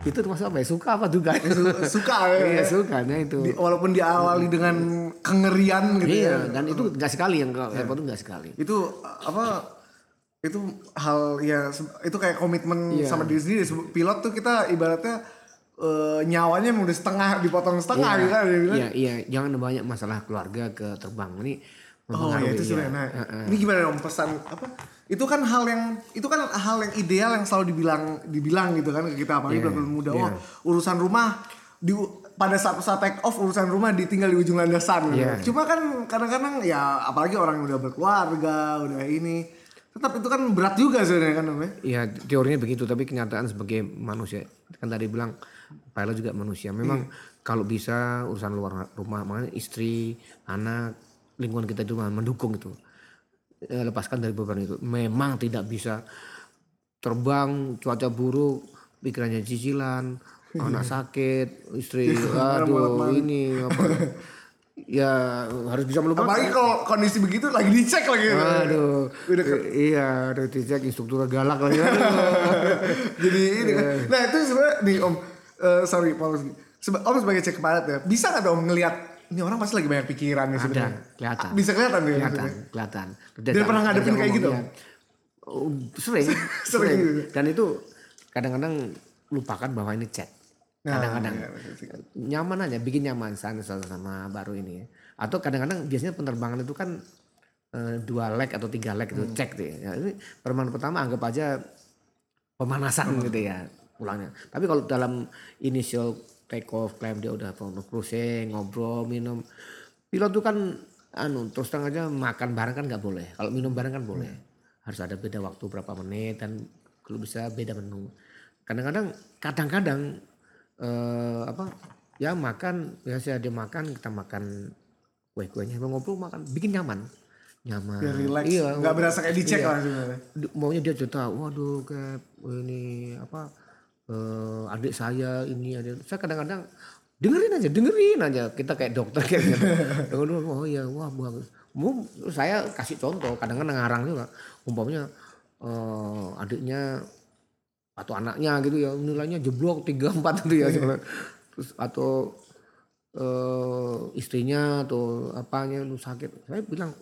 itu termasuk apa ya? Suka apa juga suka ya. Iya suka nah itu. Di- walaupun diawali dengan kengerian gitu ya. iya dan itu nggak sekali yang kalau airport itu nggak sekali. Itu apa itu hal ya itu kayak komitmen Iya. sama diri sendiri. Pilot tuh kita ibaratnya eh, nyawanya udah setengah dipotong setengah gitu kan. Iya, iya, jangan banyak masalah keluarga ke terbang. Ini Oh ya itu iya. sebenarnya. Nah, Ini gimana dong pesan apa? Itu kan hal yang itu kan hal yang ideal yang selalu dibilang dibilang gitu kan ke kita apalagi Iya, pilot muda. iya. Oh, urusan rumah di pada saat saat take off urusan rumah ditinggal di ujung landasan. gitu. Iya. Cuma kan kadang-kadang ya apalagi orang yang udah berkeluarga, udah ini tetap itu kan berat juga sebenarnya kan Om, ya. Iya, teorinya begitu, tapi kenyataan sebagai manusia kan tadi bilang pilot juga manusia. Memang kalau bisa urusan luar rumah, makanya istri, anak, lingkungan kita itu mendukung itu. Eh, lepaskan dari beban itu. Memang tidak bisa terbang cuaca buruk, pikirannya cicilan, anak sakit, istri, aduh ini apa. ya harus bisa melupakan. Apalagi kalau kondisi begitu lagi dicek lagi. Aduh, iya, udah dicek instruktur galak lagi. Jadi ini kan. Iya. Nah itu sebenarnya nih Om, eh, sorry Paul, Seba- Om sebagai cek pilot ya, bisa nggak Om ngelihat ini orang pasti lagi banyak pikiran nih sebenarnya. kelihatan. Bisa kelihatan nih. kelihatan, maksudnya. kelihatan. Dia pernah ngadepin kayak gitu? Oh, sering, Sering sering. gitu. Dan itu kadang-kadang lupakan bahwa ini chat. Nah, Kadang-kadang iya. nyaman aja, bikin nyaman sama sama baru ini. Atau kadang-kadang biasanya penerbangan itu kan eh, dua leg atau tiga leg itu cek tuh. Ya, ini penerbangan pertama anggap aja pemanasan gitu ya pulangnya. Tapi kalau dalam initial take off climb dia udah mau cruising, ngobrol, minum. Pilot tuh kan anu terus terang aja makan bareng kan nggak boleh. Kalau minum bareng kan boleh. Harus ada beda waktu berapa menit dan kalau bisa beda menu. Kadang-kadang kadang-kadang eh, apa ya makan biasa dia makan kita makan kue-kuenya ngobrol makan bikin nyaman nyaman Biar relax, iya nggak berasa kayak dicek iya. lah sebenarnya. Maunya dia cerita waduh kayak ini apa eh, adik saya ini ada saya kadang-kadang dengerin aja dengerin aja. Kita kayak dokter kayak gitu. Dengerin, oh iya wah bagus. Mau- saya kasih contoh kadang-kadang ngarang juga. Umpamanya eh, adiknya atau anaknya gitu ya nilainya jeblok tiga empat itu ya terus atau eh, istrinya atau apanya lu sakit. Saya bilang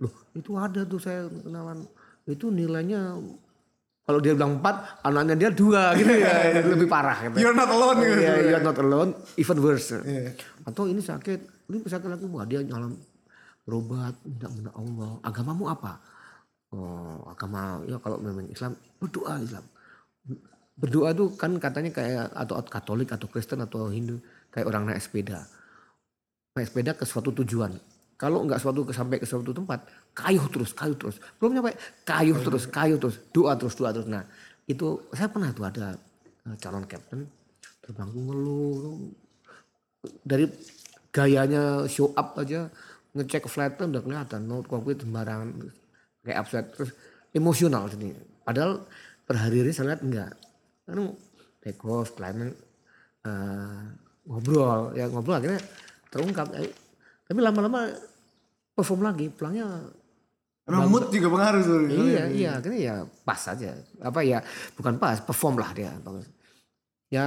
loh itu ada tuh saya kenalan. Itu nilainya kalau dia bilang empat anaknya dia dua gitu ya itu lebih parah gitu. You're not alone gitu. Iya, you're not alone, even worse. Atau ini sakit, ini sakit lagi, wah dia nyalam berobat, minta minta Allah. Agamamu apa? Oh, agama ya kalau memang Islam berdoa Islam. Berdoa tuh kan katanya kayak atau Katolik atau Kristen atau Hindu kayak orang naik sepeda. Naik sepeda ke suatu tujuan. Kalau nggak suatu sampai ke suatu tempat, kayuh terus, kayuh terus. Belum nyampe, kayuh terus, kayuh terus, doa terus, doa terus. Nah, itu saya pernah tuh ada eh, calon kapten terbang ngeluh. Dari gayanya show up aja ngecek flight plan udah kelihatan. Note cockpit sembarangan kayak upset. Terus emosional sini padahal per hari ini saya lihat enggak. Kan take off climb eh, ngobrol. Ya ngobrol akhirnya terungkap. Eh, tapi lama-lama perform lagi pulangnya Emang mood juga pengaruh sebenarnya. Iya, iya, akhirnya ya pas aja. Apa ya, bukan pas, perform lah dia. Bagus. Ya,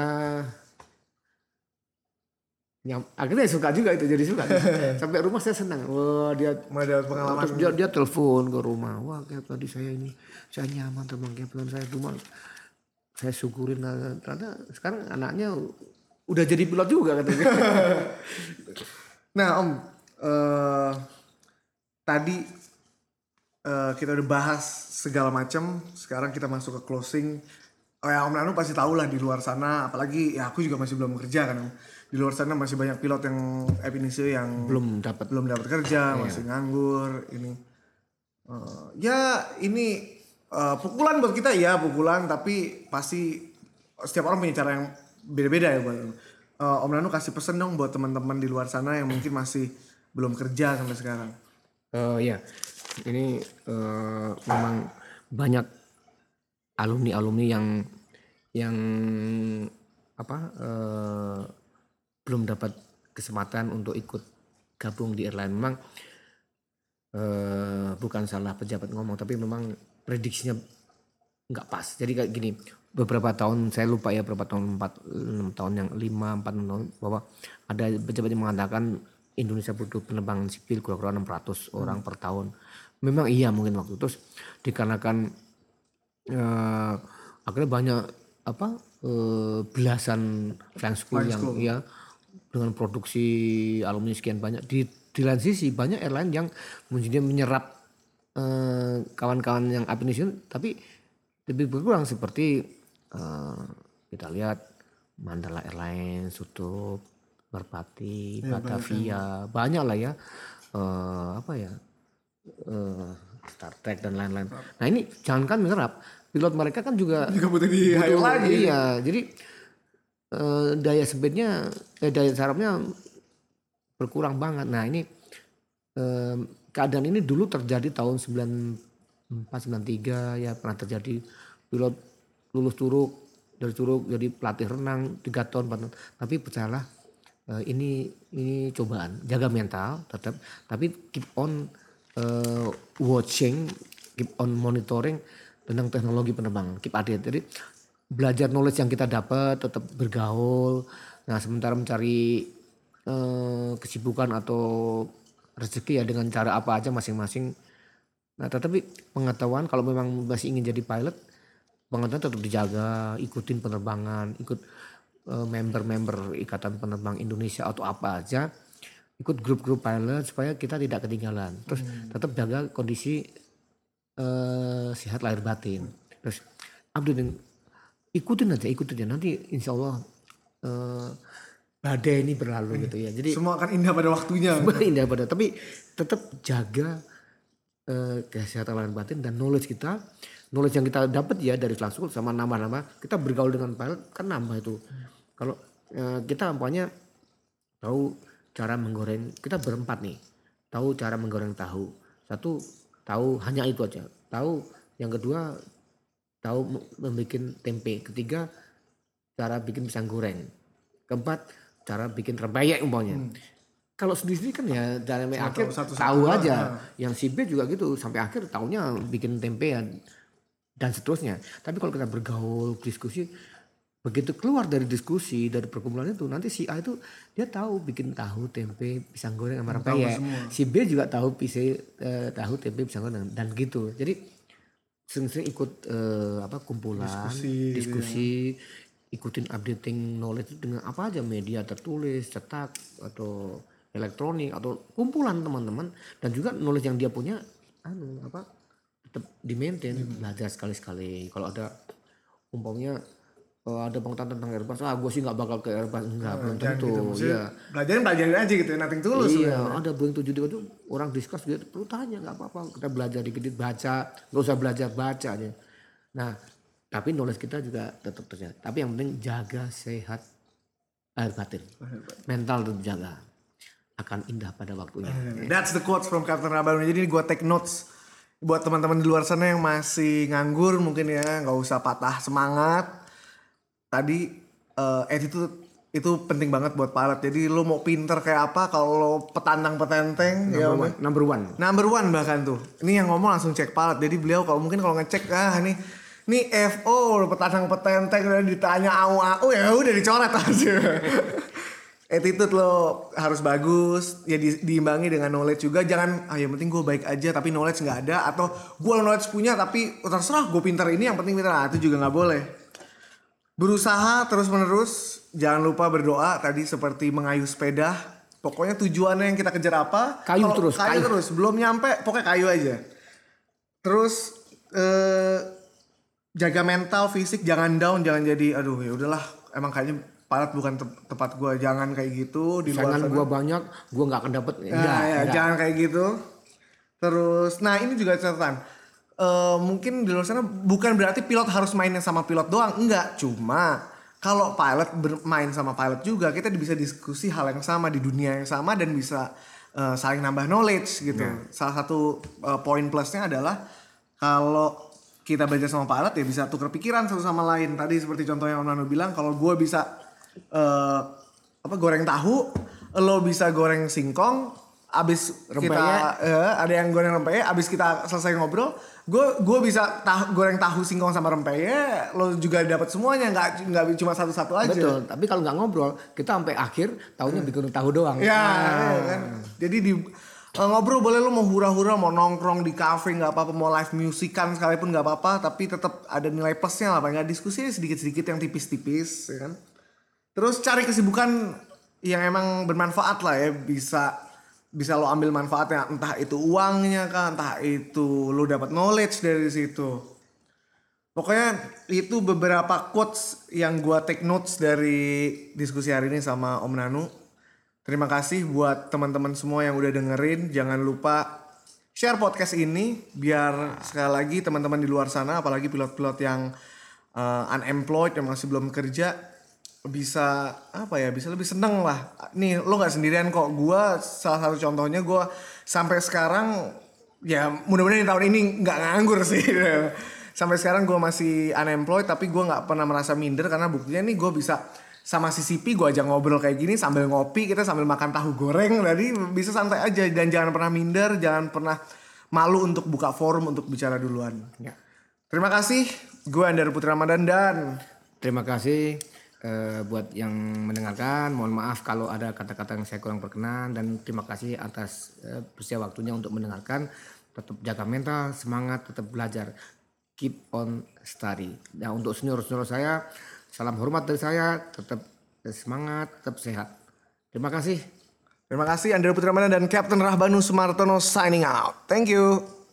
nyam, akhirnya suka juga itu jadi suka. Sampai rumah saya senang. Wah dia dapat pengalaman. terus dia dia telepon ke rumah. Wah kayak tadi saya ini saya nyaman teman Keplan saya cuma saya syukurin lah. ternyata sekarang anaknya udah jadi pilot juga katanya. Nah Om, eh, tadi eh, kita udah bahas segala macam. Sekarang kita masuk ke closing. Oh ya Om Nanu pasti tahu lah di luar sana. Apalagi ya aku juga masih belum kerja kan. Om. Di luar sana masih banyak pilot yang Epinisio yang Belum dapat belum dapat kerja, masih nganggur. Ini Eh, ya ini eh, pukulan buat kita ya pukulan. Tapi pasti setiap orang punya cara yang beda-beda ya buat. Eh, Om Nanu kasih pesen dong buat teman-teman di luar sana yang mungkin masih belum kerja sampai sekarang. Eh ya, ini eh, memang banyak alumni-alumni yang yang apa eh, belum dapat kesempatan untuk ikut gabung di airline. Memang eh, bukan salah pejabat ngomong, tapi memang prediksinya nggak pas. Jadi kayak gini, beberapa tahun saya lupa ya berapa tahun empat enam tahun yang lima empat tahun bahwa ada pejabat yang mengatakan Indonesia butuh penerbangan sipil kira-kira 600 orang per tahun. Memang iya mungkin waktu terus dikarenakan eh, akhirnya banyak apa eh, belasan flying school yang ya dengan produksi alumni sekian banyak di di lain sisi banyak airline yang mungkin menyerap eh, kawan-kawan yang apination tapi lebih berkurang seperti eh, kita lihat Mandala Airlines tutup Merpati Batavia banyak lah ya eh, apa ya eh, Star Trek dan lain-lain nah ini jangankan menyerap pilot mereka kan juga Juga butuh di butuh- lagi. Iya, jadi eh, daya sebetnya, eh, daya sarapnya berkurang banget. Nah ini eh, keadaan ini dulu terjadi tahun 94, 93 ya pernah terjadi pilot lulus curug dari curug jadi pelatih renang tiga tahun tahun. Tapi percayalah eh, ini ini cobaan, jaga mental tetap, tapi keep on eh, watching, keep on monitoring tentang teknologi penerbangan, keep update. Jadi belajar knowledge yang kita dapat tetap bergaul. Nah sementara mencari eh, kesibukan atau rezeki ya dengan cara apa aja masing-masing. Nah tetapi pengetahuan kalau memang masih ingin jadi pilot, pengetahuan tetap dijaga, ikutin penerbangan, ikut member-member ikatan penerbang Indonesia atau apa aja, ikut grup-grup pilot supaya kita tidak ketinggalan. Terus tetap jaga kondisi eh, sehat lahir batin. Terus updating, ikutin aja, ikutin aja. Nanti insya Allah eh, badai ini berlalu gitu ya. Jadi Semua akan indah pada waktunya. semua indah pada tapi tetap jaga eh, kesehatan lahir batin dan knowledge kita knowledge yang kita dapat ya dari langsung sama nama-nama kita bergaul dengan pilot kan nambah itu kalau eh, kita umpamanya tahu cara menggoreng kita berempat nih tahu cara menggoreng tahu. Satu tahu hanya itu aja. Tahu yang kedua tahu membuat tempe. Ketiga cara bikin pisang goreng. Keempat cara bikin rempeyek umpamanya. Kalau sendiri kan ya dari Cuma akhir tahu satu-satu tahu doang, aja. nah. yang si B juga gitu sampai akhir tahunya bikin tempe ya, dan seterusnya. Tapi kalau kita bergaul diskusi begitu keluar dari diskusi dari perkumpulan itu nanti si A itu dia tahu bikin tahu tempe pisang goreng sama rempeyek. si B juga tahu pisang eh, tahu tempe pisang goreng dan gitu. Jadi sering-sering ikut eh, apa kumpulan Diskusi diskusi, gitu ya. ikutin updating knowledge dengan apa aja media tertulis cetak atau elektronik atau kumpulan teman-teman. Dan juga knowledge yang dia punya anu apa tetap di maintain belajar sekali-sekali. Kalau ada umpamanya eh, ada pengetahuan tentang Airbus ah gue sih nggak bakal ke Airbus enggak belum Jangan tentu gitu. Iya Belajarin belajarin aja gitu nothing tulus. Iya, ada Boeing 737 itu orang discuss gitu, perlu tanya nggak apa-apa. Kita belajar dikit baca, nggak usah belajar baca aja. Nah, tapi knowledge kita juga tetap terjaga. Tapi yang penting jaga sehat air batin, mental tetap jaga. Akan indah pada waktunya. That's the quotes from Captain Rabaruni. Jadi gue take notes buat teman-teman di luar sana yang masih nganggur mungkin ya nggak usah patah semangat. Tadi eh attitude itu penting banget buat pilot. Jadi lo mau pinter kayak apa kalau petandang petenteng ya Number one, number one. Number one bahkan tuh. Ini yang ngomong langsung cek pilot. Jadi beliau kalau mungkin kalau ngecek ah nih nih FO petandang petenteng udah ditanya au au ya udah dicoret aja. Attitude lo harus bagus ya di, diimbangi dengan knowledge juga jangan ah yang penting gue baik aja tapi knowledge nggak ada atau gue knowledge punya tapi terserah gue pinter ini yang penting pinter nah, itu juga nggak boleh berusaha terus menerus jangan lupa berdoa tadi seperti mengayuh sepeda pokoknya tujuannya yang kita kejar apa Kayu Kalau terus, kayu, kayu. terus belum nyampe pokoknya kayu aja terus eh, jaga mental fisik jangan down jangan jadi aduh ya udahlah emang kayaknya palat bukan te- tempat gua jangan kayak gitu di luar Saingan sana. gua banyak, gua nggak akan dapet. Nah, Enggak, ya, enggak. jangan kayak gitu. Terus, nah ini juga catatan. Eh, mungkin di luar sana bukan berarti pilot harus mainnya sama pilot doang, enggak. Cuma kalau pilot bermain sama pilot juga, kita bisa diskusi hal yang sama di dunia yang sama dan bisa eh, saling nambah knowledge gitu. Salah satu eh, poin plusnya adalah kalau kita belajar sama pilot ya bisa tukar pikiran satu sama lain. Tadi seperti contohnya Om Nano bilang, kalau gue bisa eh, apa goreng tahu, lo bisa goreng singkong, abis kita Rempeyek. eh, ada yang goreng rempeyek, abis kita selesai ngobrol, gue gue bisa tahu, goreng tahu singkong sama rempeyek, lo juga dapat semuanya, nggak nggak cuma satu-satu aja. Betul, tapi kalau nggak ngobrol, kita sampai akhir tahunya bikin tahu doang. Ya, Nah, ya kan. Jadi di eh, ngobrol boleh lo mau hura-hura, mau nongkrong di cafe nggak apa-apa, mau live musikan sekalipun nggak apa-apa, tapi tetap ada nilai plusnya lah, paling nggak diskusi sedikit-sedikit yang tipis-tipis, ya kan. Terus cari kesibukan yang emang bermanfaat lah ya, bisa bisa lo ambil manfaatnya, entah itu uangnya kan, entah itu lo dapat knowledge dari situ. Pokoknya itu beberapa quotes yang gua take notes dari diskusi hari ini sama Om Nanu. Terima kasih buat teman-teman semua yang udah dengerin. Jangan lupa share podcast ini biar sekali lagi teman-teman di luar sana, apalagi pilot-pilot yang uh, unemployed yang masih belum kerja bisa apa ya bisa lebih seneng lah. Nih lo nggak sendirian kok. Gua salah satu contohnya gua sampai sekarang ya mudah-mudahan di tahun ini nggak nganggur sih. sampai sekarang gue masih unemployed tapi gue nggak pernah merasa minder karena buktinya nih gue bisa sama CCP gue aja ngobrol kayak gini sambil ngopi kita sambil makan tahu goreng jadi bisa santai aja dan jangan pernah minder jangan pernah malu untuk buka forum untuk bicara duluan Ya. terima kasih gue Andar Putri Ramadan dan Terima kasih eh, buat yang mendengarkan. Mohon maaf kalau ada kata-kata yang saya kurang berkenan dan terima kasih atas eh, bersedia waktunya untuk mendengarkan. Tetap jaga mental, semangat, tetap belajar. Keep on study. Nah untuk senior-senior saya, salam hormat dari saya. Tetap semangat, tetap sehat. Terima kasih. terima kasih Andar Putri Ramadan dan Captain Rahbanu Sumartono signing out thank you